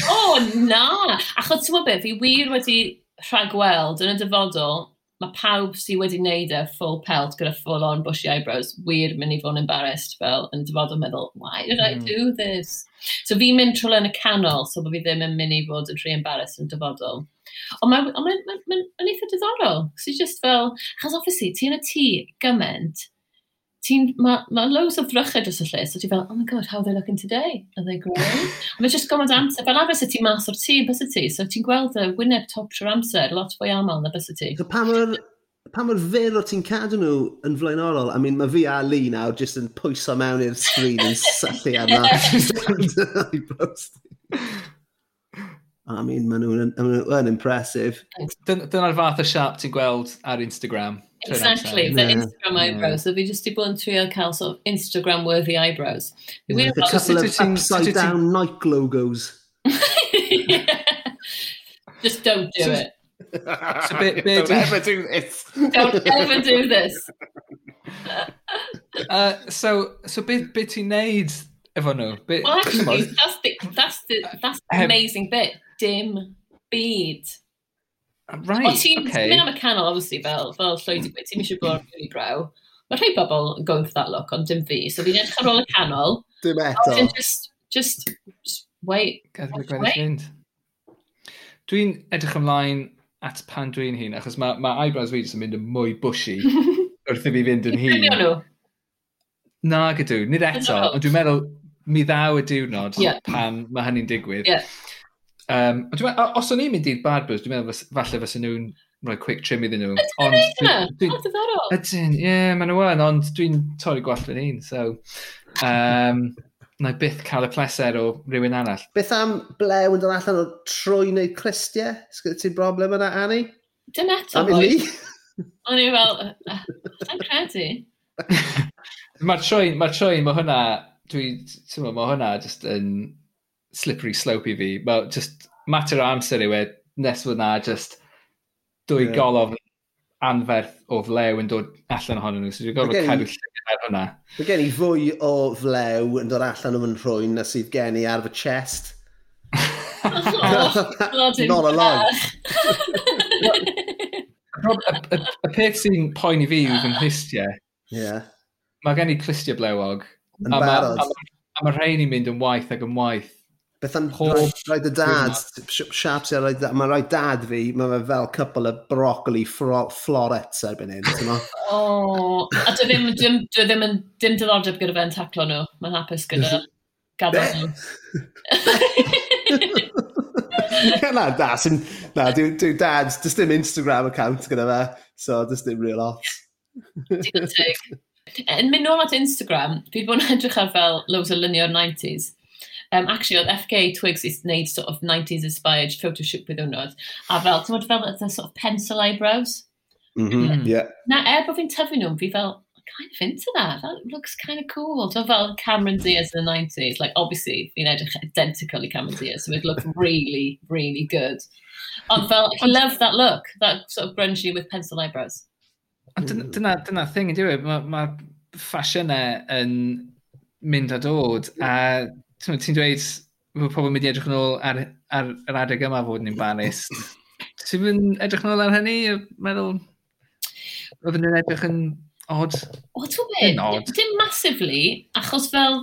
O, oh, na! Achos ti'n ma beth, fi wir wedi rhagweld yn y dyfodol, mae pawb sydd wedi wneud e full pelt gyda full on bushy eyebrows wir mynd i fod yn embarrassed fel yn dyfodol meddwl, why did mm. I hmm. do this? So fi'n mynd trwy yn y canol, so bod fi ddim yn mynd i fod yn rhy embarrassed yn dyfodol. Ond mae'n ma, ma, ma, ma, ma, ma eitha diddorol. So just fel, achos obviously, ti yn y tŷ gyment, ti'n, mae ma loads o ddrychau dros y lle, so ti'n fel, oh my god, how are they looking today? Are they growing? a mae just gorfod amser, fel arfer bys ti mas o'r tŷ, bys y ti, so ti'n gweld y wyneb top trwy'r amser, lot fwy aml na bys y ti. So pa mor, pa mor fyr o ti'n cadw nhw yn flaenorol? I mean, mae fi a Lee nawr jyst yn pwyso mewn i'r sgrin yn syllu arna. Eyebrows. I mean, maen nhw'n ma nhw yn impressive. Dyn- Dyna'r fath o siap ti'n gweld ar Instagram. Exactly, the Yeah. Instagram eyebrows. So fi just di bod yn trio cael sort of Instagram-worthy eyebrows. Fi wir Like a couple of sut wyt ti'n- sut upside wyt ti'n- down Nike logos. Just don't do it. So be- be- Don't ever do this. Don't ever do this. Uh, so, so beth be ti'n neud efo nhw? Be, Well, actually, chimod, that's the, that's the, that's the Heb- amazing bit. dim byd. Ah, right, Ond ti'n okay. mynd am y canol, obviously, fel, fel llwyd hmm. i gweud, ti'n eisiau bod yn rili brew. Mae rhai bobl yn going for that look, ond dim fi. So fi'n edrych ar ôl y canol. Dim eto. Ond just, just, just wait. Gadw fi gweddill fynd. Dwi'n edrych ymlaen at pan dwi'n hun, achos mae ma eyebrows fi yn mynd yn mwy bushy wrth i fi fynd yn hun. Na gydw, nid eto, ond dwi'n meddwl mi ddaw y diwrnod yeah. pan mae hynny'n digwydd. Yeah. Um, meddwl, os o'n i'n mynd i'r Barbers, dwi'n meddwl falle fysa nhw'n rhoi quick trim iddyn nhw. Ydyn nhw'n neud hynna? Ydyn, ie, yeah, maen nhw yn, ond dwi'n torri gwallt fy un, so... Um, na byth cael y pleser o rhywun arall. Beth am blew yn dod allan o trwy neu cristiau? Sgwyd ti'n broblem yna, Annie? Dyna eto, Am i boi. O'n i fel, yn credu. Mae'r troi, mae'r troi, mae hwnna, dwi, ti'n meddwl, mae hwnna just yn, slippery slope i fi. Mae just mater o amser yw e, nes fod na just dwy yeah. golof anferth o flew yn dod allan ohonyn nhw. So dwi'n gorfod cadw llyfr ar hwnna. Mae gen i fwy o flew yn dod allan o'n rhwy'n na sydd gen i ar fy chest. oh, Not a lie. Y peth sy'n poen i fi yw fy nghlistiau. Yeah. Mae gen i clistiau blewog. Yn barod. A mae ma, ma rhain i'n mynd yn waith ac yn waith Beth am rhaid y dad, siap sy'n rhaid, mae rhaid dad fi, mae fe fel cwpl o broccoli florets erbyn hyn, ti'n O, a dwi ddim, dwi, dwi ddim yn, dim diddordeb gyda fe'n taclo nhw, mae'n hapus gyda gadael nhw. na, na, sy'n, na, dwi, dwi dad, dys dim Instagram account gyda fe, so dys dim real off. Digon teg. Yn mynd nôl at Instagram, dwi wedi bod yn edrych ar fel loads o luniau'r 90s Um, actually, oedd FK Twigs is wneud sort of 90s inspired photoshoot with hwnnw. A fel, ti'n fel, the sort of pencil eyebrows. Mm-hmm, mm -hmm, yeah. Na, er bod fi'n tyfu nhw, fi fel, kind of into that. That looks kind of cool. So fel Cameron Diaz in the 90s, like obviously fi'n edrych identical i Cameron Diaz, so it looked really, really good. Ond fel, I love that look, that sort of grungy with pencil eyebrows. Ond dyna, mm. dyna, dyna thing yn diwy, mae ma ffasiynau yn mynd a dod, a ti'n dweud bod pobl yn mynd i edrych yn ôl ar, ar, ar yr adeg yma fod ni'n embarrassed. ti'n mynd edrych yn ôl ar hynny? Meddwl, oedden nhw'n edrych yn odd? O, ti'n mynd, dim massively, achos fel,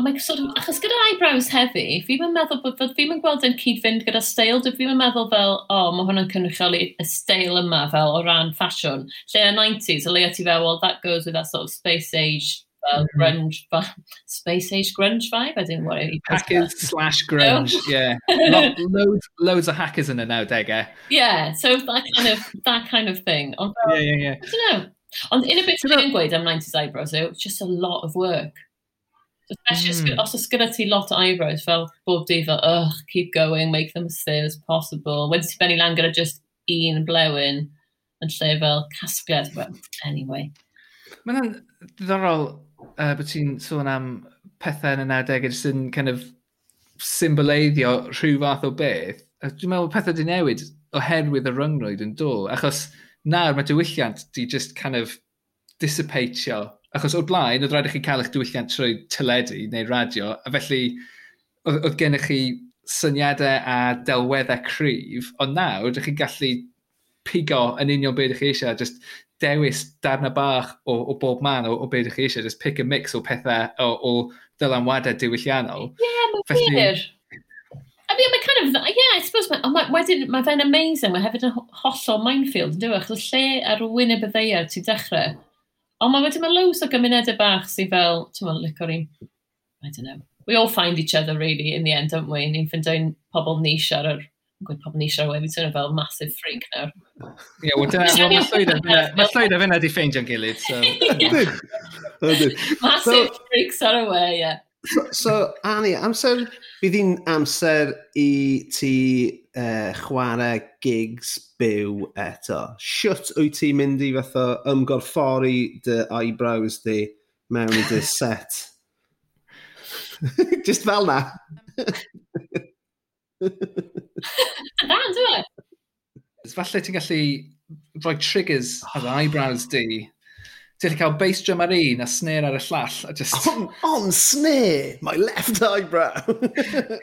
mae sort of, achos gyda eyebrows heddi, fi'n yn meddwl bod, fel, fi'n gweld yn cyd-fynd gyda steil, dwi fi'n yn meddwl fel, o, oh, mae hwnna'n cynrychioli y steil yma fel o ran ffasiwn. Lle y 90s, o leia ti fel, well, that goes with that sort of space age grunge, vi- space age grunge vibe, I didn't want it Hackers slash grunge, yeah. Lo loads, loads of hackers in the 90au. Yeah, so that kind of, that kind of thing. Fel, Yeah, yeah, yeah. I don't know. Ond un o beth Ti'n meddwl- I'm 90s eyebrows yw, it's just a lot of work. Especially Mm. mm. os oes gyda ti lot o eyebrows, fel bob di fel, ugh, keep going, make them as thin as possible. Wedyn ti benni lan gyda just un blewyn, yn lle fel casgliad. Well, anyway. Mae'n ddiddorol uh, bod ti'n sôn am pethau yn y 90au jyst yn kind of symboleiddio rhyw fath o beth, dwi'n meddwl pethau di newid oherwydd y ryngrwyd yn dod. Achos nawr mae diwylliant di just kind of dissipatio. Achos o'r blaen, oedd rhaid i chi cael eich diwylliant trwy teledu neu radio, a felly oedd, oedd gennych chi syniadau a delweddau cryf, ond nawr ydych chi'n gallu pigo yn union beth ydych chi eisiau, just dewis darna bach o, o bob man o, o beth ydych chi eisiau, just pick a mix o pethau o, o dylanwadau diwylliannol. Yeah, mae'n Felly... wir. I mean, mae kind of, yeah, I suppose, mae, ma, wedyn, mae fe'n amazing, mae hefyd yn hollol minefield, yn dwi, e? achos lle ar wyneb y ddeiar ti'n dechrau. Ond mae wedyn mae loads o gymunedau bach sydd fel, ti'n meddwl, licor i'n, I don't know, we all find each other really in the end, don't we? Ni'n ffindio'n pobl niche ar yr gwyth pobl ni siarad wedi tynnu fel massive freak nawr. Ie, well, dyna, well, mae llwydda fyna, mae llwydda fyna di ffeindio'n gilydd, so... massive freaks ar y we, ie. Yeah. So, Annie, amser, bydd hi'n amser i ti uh, chwarae gigs byw eto. Siwt wyt ti'n mynd i fatha ymgorffori dy eyebrows di mewn i dy set? Just fel na. Da, yn dwi'n Falle ti'n gallu rhoi triggers ar oh. eyebrows di. Ti'n gallu cael bass drum ar un a snare ar y llall. A just... on, on snare, my left eyebrow.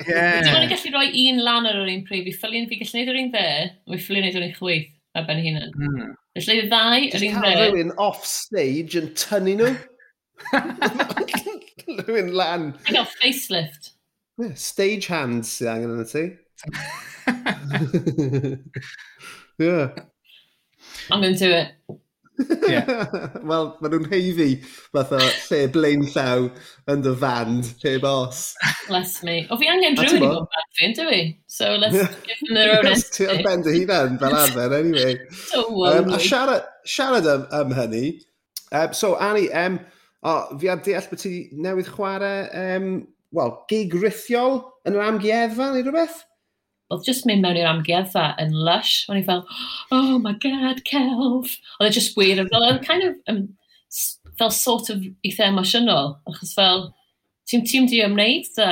yeah. Dwi'n gallu rhoi un lan ar yr un pryd. Fi ffili'n fi gallu neud yr un dde, a fi ffili'n neud yr un chwyth ar ben hunan. Mm. Felly y ddau, yr un dde. Cael rhywun off stage yn tynnu nhw. rhywun lan. I got facelift. Yeah, stage hands sydd angen yn y ti. yeah. I'm going into it. Yeah. Wel, maen nhw'n heiddi fatha lle blaen llaw yn dy fan, lle bos. Bless me. O fi angen drwy'n i bad fi, ynddo fi? So let's give them their own yes, entity. Ti'n bend y hunan fel arfer, anyway. so um, a siarad, siarad am, am hynny. Um, so, Annie, um, o, fi ar deall bod ti newydd chwarae um, wel, gig rithiol yn yr amgueddfa neu rhywbeth? Oedd just mynd mewn i'r amgueddfa yn lush. O'n i fel, oh my god, celf. Oedd e just weird, Fel, well, e kind of, um, fel sort of eitha emosiynol. Achos fel, ti'n ti di ymwneud da.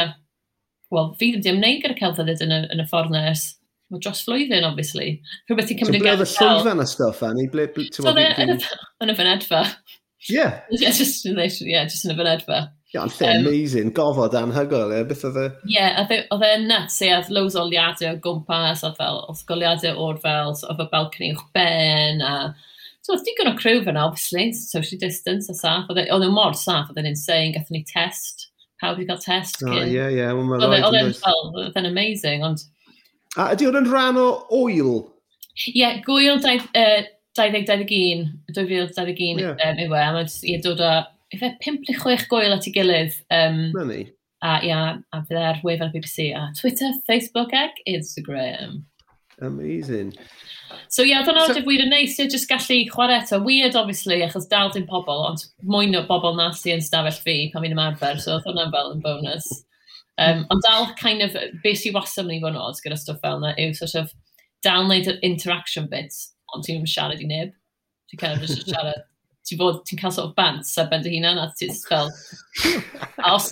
Wel, fi ddim di ymwneud gyda celf ddyd yn y, yn y ffordd nes. Mae dros flwyddyn, obviously. Rhywbeth ti'n cymryd so, gael. So, ble oedd y llwyfan a stuff, Annie? Ble, ble, so, e yn y fynedfa. Ie. Yeah, just, yeah, just yn y fynedfa. Ia, ond lle um, amazing, gofod anhygoel, ie, beth oedd e? Ie, oedd e'n nuts, ie, oedd loads o liadau o gwmpas, oedd fel, oedd goliadau o'r fel, oedd y balcony o'ch ben, a... So, oedd digon o crew fyna, obviously, social distance a saff, e, oedd e mor saff, oedd e'n insane, gathon ni test, pawb i gael test. O, ie, ie, wel, mae'n e, rhaid. Oedd e'n fel, oedd e'n amazing, ond... A ydy hwn yn rhan o oil? Ie, yeah, gwyl 2021, 2021 yw e, a mae'n dod o ife 5 neu 6 gwyl at ei gilydd. Um, Na ni. A ia, a fydd e ar wefan y BBC a Twitter, Facebook ag Instagram. Amazing. So ie, yeah, dyna so, wir yn neis, ie, just gallu chwarae eto. Weird, obviously, achos dal dim pobl, ond mwy o bobl nas i yn stafell fi pan fi'n ymarfer, so oedd hwnna'n fel yn bonus. Um, ond dal kind of, beth sy'n wasam ni fod oed gyda stwff fel yna yw sort of dal wneud yr interaction bits, ond ti'n siarad i neb. Ti'n kind of just siarad ti fod, ti'n cael sort of bant ar ben dy hunan a ti'n fel...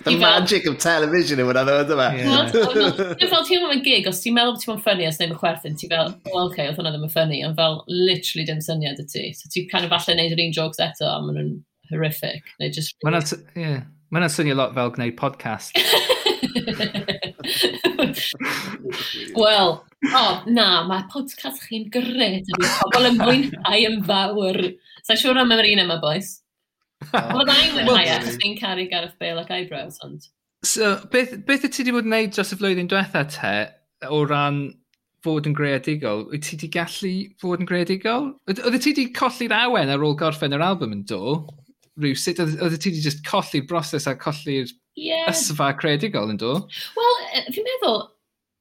The magic of television yw hwnna ddod yma. Ti'n fel ti'n mewn gig, os ti'n meddwl bod ti'n mewn ffynnu os neu mewn chwerthin, ti'n fel, well, okay, oedd hwnna ddim yn ffynnu, ond fel literally dim syniad y ti. So ti'n kind of falle neud yr un jokes eto, a maen nhw'n horrific. Neu just... Really... Mae'n yeah. Ma swnio lot fel gwneud podcast. Wel, o, oh, na, mae podcast chi'n gret. Pobl yn mwynhau yn fawr. Sa'n siŵr am yr un yma, boys. Ah. Wel, da i'n mwynhau achos fi'n caru Gareth Bale ac eyebrows, ond... So, beth, beth y ti wedi bod yn neud dros y flwyddyn diwetha te, o ran fod yn greadigol, wyt ti wedi gallu fod yn greadigol? Oedd ti wedi colli'r awen ar ôl gorffen yr album yn do? rhyw sut oedd ti wedi just colli'r broses a colli'r yeah. ysfa credigol yn do? Wel, fi'n meddwl,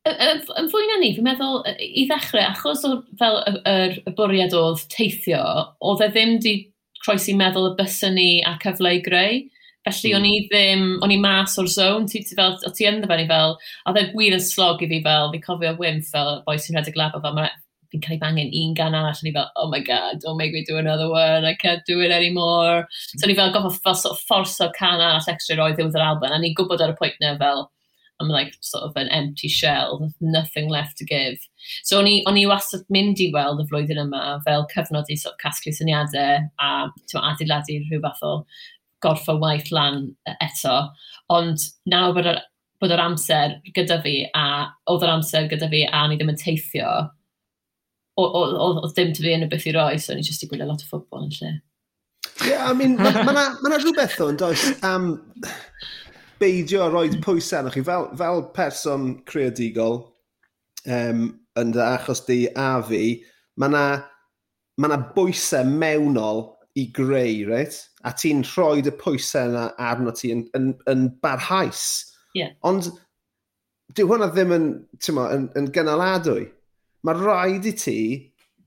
yn fwy na ni, fi'n meddwl i ddechrau, achos o, fel y, y, y bwriad oedd teithio, oedd e ddim di croesi meddwl y bysyn ni a cyfle i greu. Felly mm. o'n hmm. i ddim, o'n i mas o'r zone, ti, ti fel, o ti ynddo fe ni fel, a dde e gwir yn slog i fi fel, fi'n cofio wymff fel boi sy'n rhedeg lab o fel, fi'n cael ei bangen un gan arall, ni fel, oh my god, don't make me do another one, I can't do it anymore. So ni fel goffa fel sort of fforso can arall extra roedd ddiwedd yr album, a ni'n gwybod ar y pwynt na fel, I'm like sort of an empty shell, nothing left to give. So o'n i, on i wastad mynd i weld y flwyddyn yma fel cyfnod i sort of casglu syniadau a adeiladu rhyw fath o gorff o waith lan e, eto. Ond nawr bod, bod yr amser gyda fi a oedd yr amser gyda fi a ni ddim yn teithio, oedd dim ty fi yn y byth i roi, so ni jyst i gwylio lot o ffwbol yn lle. Ie, yeah, I mean, mae ma, ma, na, ma na rhywbeth o'n does am um, beidio a roed pwysau arnoch chi fel, fel person creadigol um, yn dy achos di a fi, mae na, ma na bwysau mewnol i greu, right? A ti'n rhoi y pwysau yna arno ti yn, yn, yn barhaus. Yeah. Ond dyw hwnna ddim yn, ti'n yn, yn gynaladwy mae rhaid i ti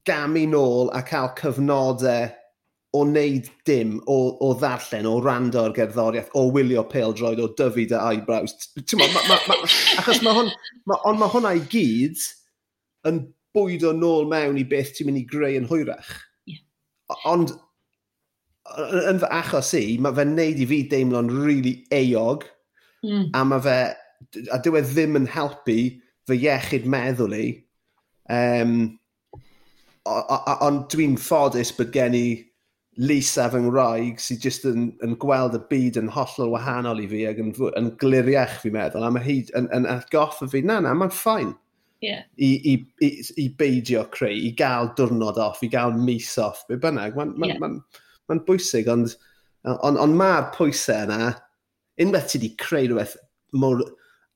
gamu nôl a cael cyfnodau o wneud dim, o, o ddarllen, o rando ar gerddoriaeth, o wylio pêl droed, o dyfu dy eyebrows. Ma, ma, ma, achos mae hwn, ma, ond mae hwnna i gyd yn bwydo nôl mewn i beth ti'n mynd i greu yn hwyrach. Yeah. Ond yn fy achos i, mae fe'n neud i fi deimlo'n rili really eog, mm. a mae fe, a dyw e ddim yn helpu fy iechyd meddwl i, Um, ond dwi'n ffodus bod gen i Lisa fy ngwraig sydd jyst yn, yn gweld y byd yn hollol wahanol i fi ac yn, yn gliriach fi'n meddwl, a mae hi yn, yn atgoffa fi, na, na, mae'n ffain. Yeah. I, i, i, i beidio creu, i gael diwrnod off, i gael mis off, be bynnag. Mae'n ma, yeah. ma, ma, ma bwysig, ond, ond, ond mae'r pwysau yna, unwaith ti wedi creu rhywbeth mor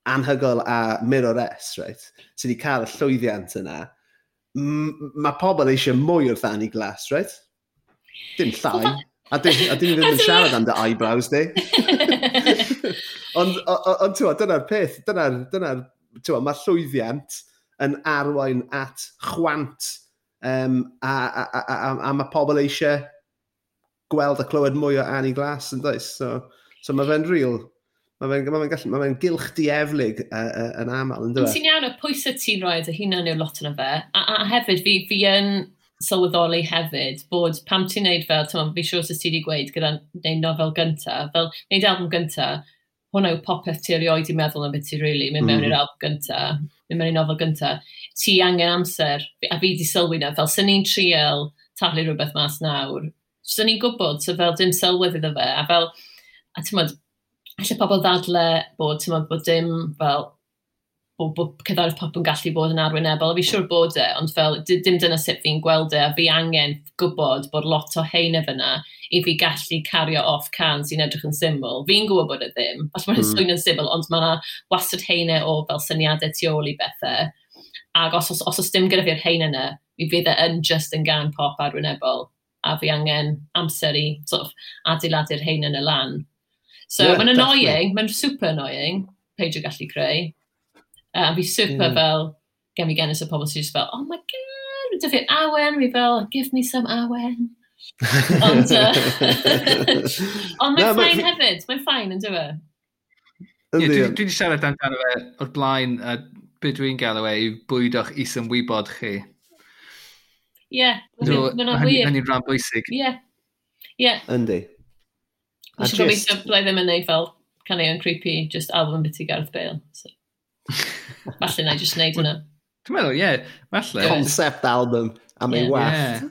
anhygol a mirror S, right, sydd wedi cael y llwyddiant yna, mae pobl eisiau mwy wrth Annie Glass, right? Dim llai. A dyn ni ddim yn siarad am dy eyebrows di. Ond, on, on, dyna'r peth, dyna'r, dyna'r, mae llwyddiant yn arwain at chwant um, a, a, a, a, a mae pobl eisiau gweld a clywed mwy o Annie Glass yn dweud. So, so mae fe'n real Mae fe'n ma gallu, mae fe'n gilch dieflig uh, uh, yn aml, yn dweud. Ti'n iawn o pwysau ti'n rhoi dy hunan yw lot yna fe, a, a hefyd fi, fi yn sylweddoli hefyd bod pam ti'n neud fel, ti'n fi siwr sy'n ti wedi gweud gyda neud nofel gynta, fel neud album gynta, hwnna yw popeth ti erioed i meddwl am beth ti really, mynd mewn mm. i'r mhm. album gynta, mynd mewn i'r nofel gynta, ti angen amser, a fi di sylwi na, fel sy'n ni'n trial taflu rhywbeth mas nawr, sy'n ni'n gwybod, so fel dim sylwedd iddo fe, a fel, a ti'n allai pobl ddadle bod, ti'n bod dim fel bod, bod cyddoriaeth pop yn gallu bod yn arwynebol. A fi siwr bod e, ond fel, dim dyna sut fi'n gweld e, a fi angen gwybod bod lot o heine fyna i fi gallu cario off can sy'n edrych yn syml. Fi'n gwybod bod e ddim, os mae'n mm. swyn yn syml, ond mae yna wastad heine o fel syniadau tu ôl i bethau. Ac os, os, os os, dim gyda fi'r hein yna, fi fydd e yn just yn gan pop arwynebol, a fi angen amser i sort of, adeiladu'r hein yna lan. So yeah, mae'n annoying, mae'n super annoying, peidio gallu creu. A um, fi super mm. fel, gen fi genis o pobl sy'n fel, oh my god, dy dyfu awen, fi fel, give me some awen. Ond, uh, ond mae'n no, ffain ma... hefyd, mae'n ffain yn dweud. Yeah, dwi wedi siarad amdano fe o'r blaen, a beth dwi'n gael o e, yw bwydo'ch is ymwybod chi. Ie, yeah, mae'n wir. Hynny'n rhan bwysig. Ie. Yeah. Ie. Yeah. Yndi. Nes i gobeithio ble ddim yn neud fel canu caneuon creepy, just album biti Gareth Bale. So. Falle na i just neud hwnna. Dwi'n meddwl, ie, yeah, falle. Concept album am ei wath.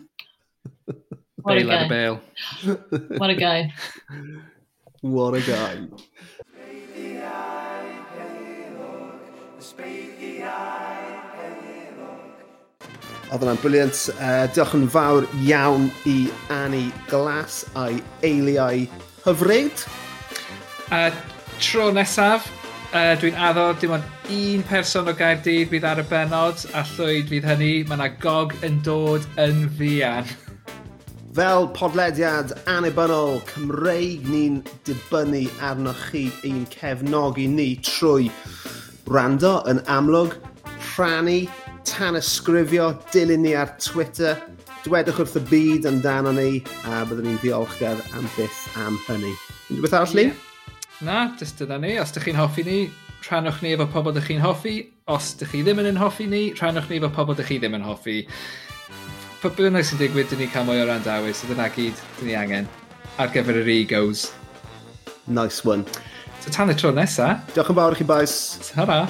What a guy. Bale. What a guy. What a guy. Oedd hwnna'n briliant. Uh, diolch yn fawr iawn i Annie Glass a'i eiliau hyfryd? Uh, tro nesaf, uh, dwi'n addo dim ond un person o Gaerdydd bydd ar y benod, a llwyd fydd hynny, mae yna gog yn dod yn fian. Fel podlediad anibynnol Cymreig, ni'n dibynnu arnoch chi i'n cefnogi ni trwy rando yn amlwg, rhannu, tan ysgrifio, dilyn ni ar Twitter, dwedwch wrth y byd amdano ni, a byddwn ni'n ddiolchgar am byth am hynny. Unrhyw beth arall, Lee? Na, jyst dyna ni. Os ydych chi'n hoffi ni, rhanwch ni efo pobl ydych chi'n hoffi. Os ydych chi ddim yn hoffi ni, rhanwch ni efo pobl ydych chi ddim yn hoffi. Pa bynnag sy'n digwydd, dyn ni cael mwy o randawys, so dyna gyd, dyn ni angen ar gyfer yr egos. Nice one. So tan y tro nesaf. Diolch yn fawr i chi, boys. Ta-ra.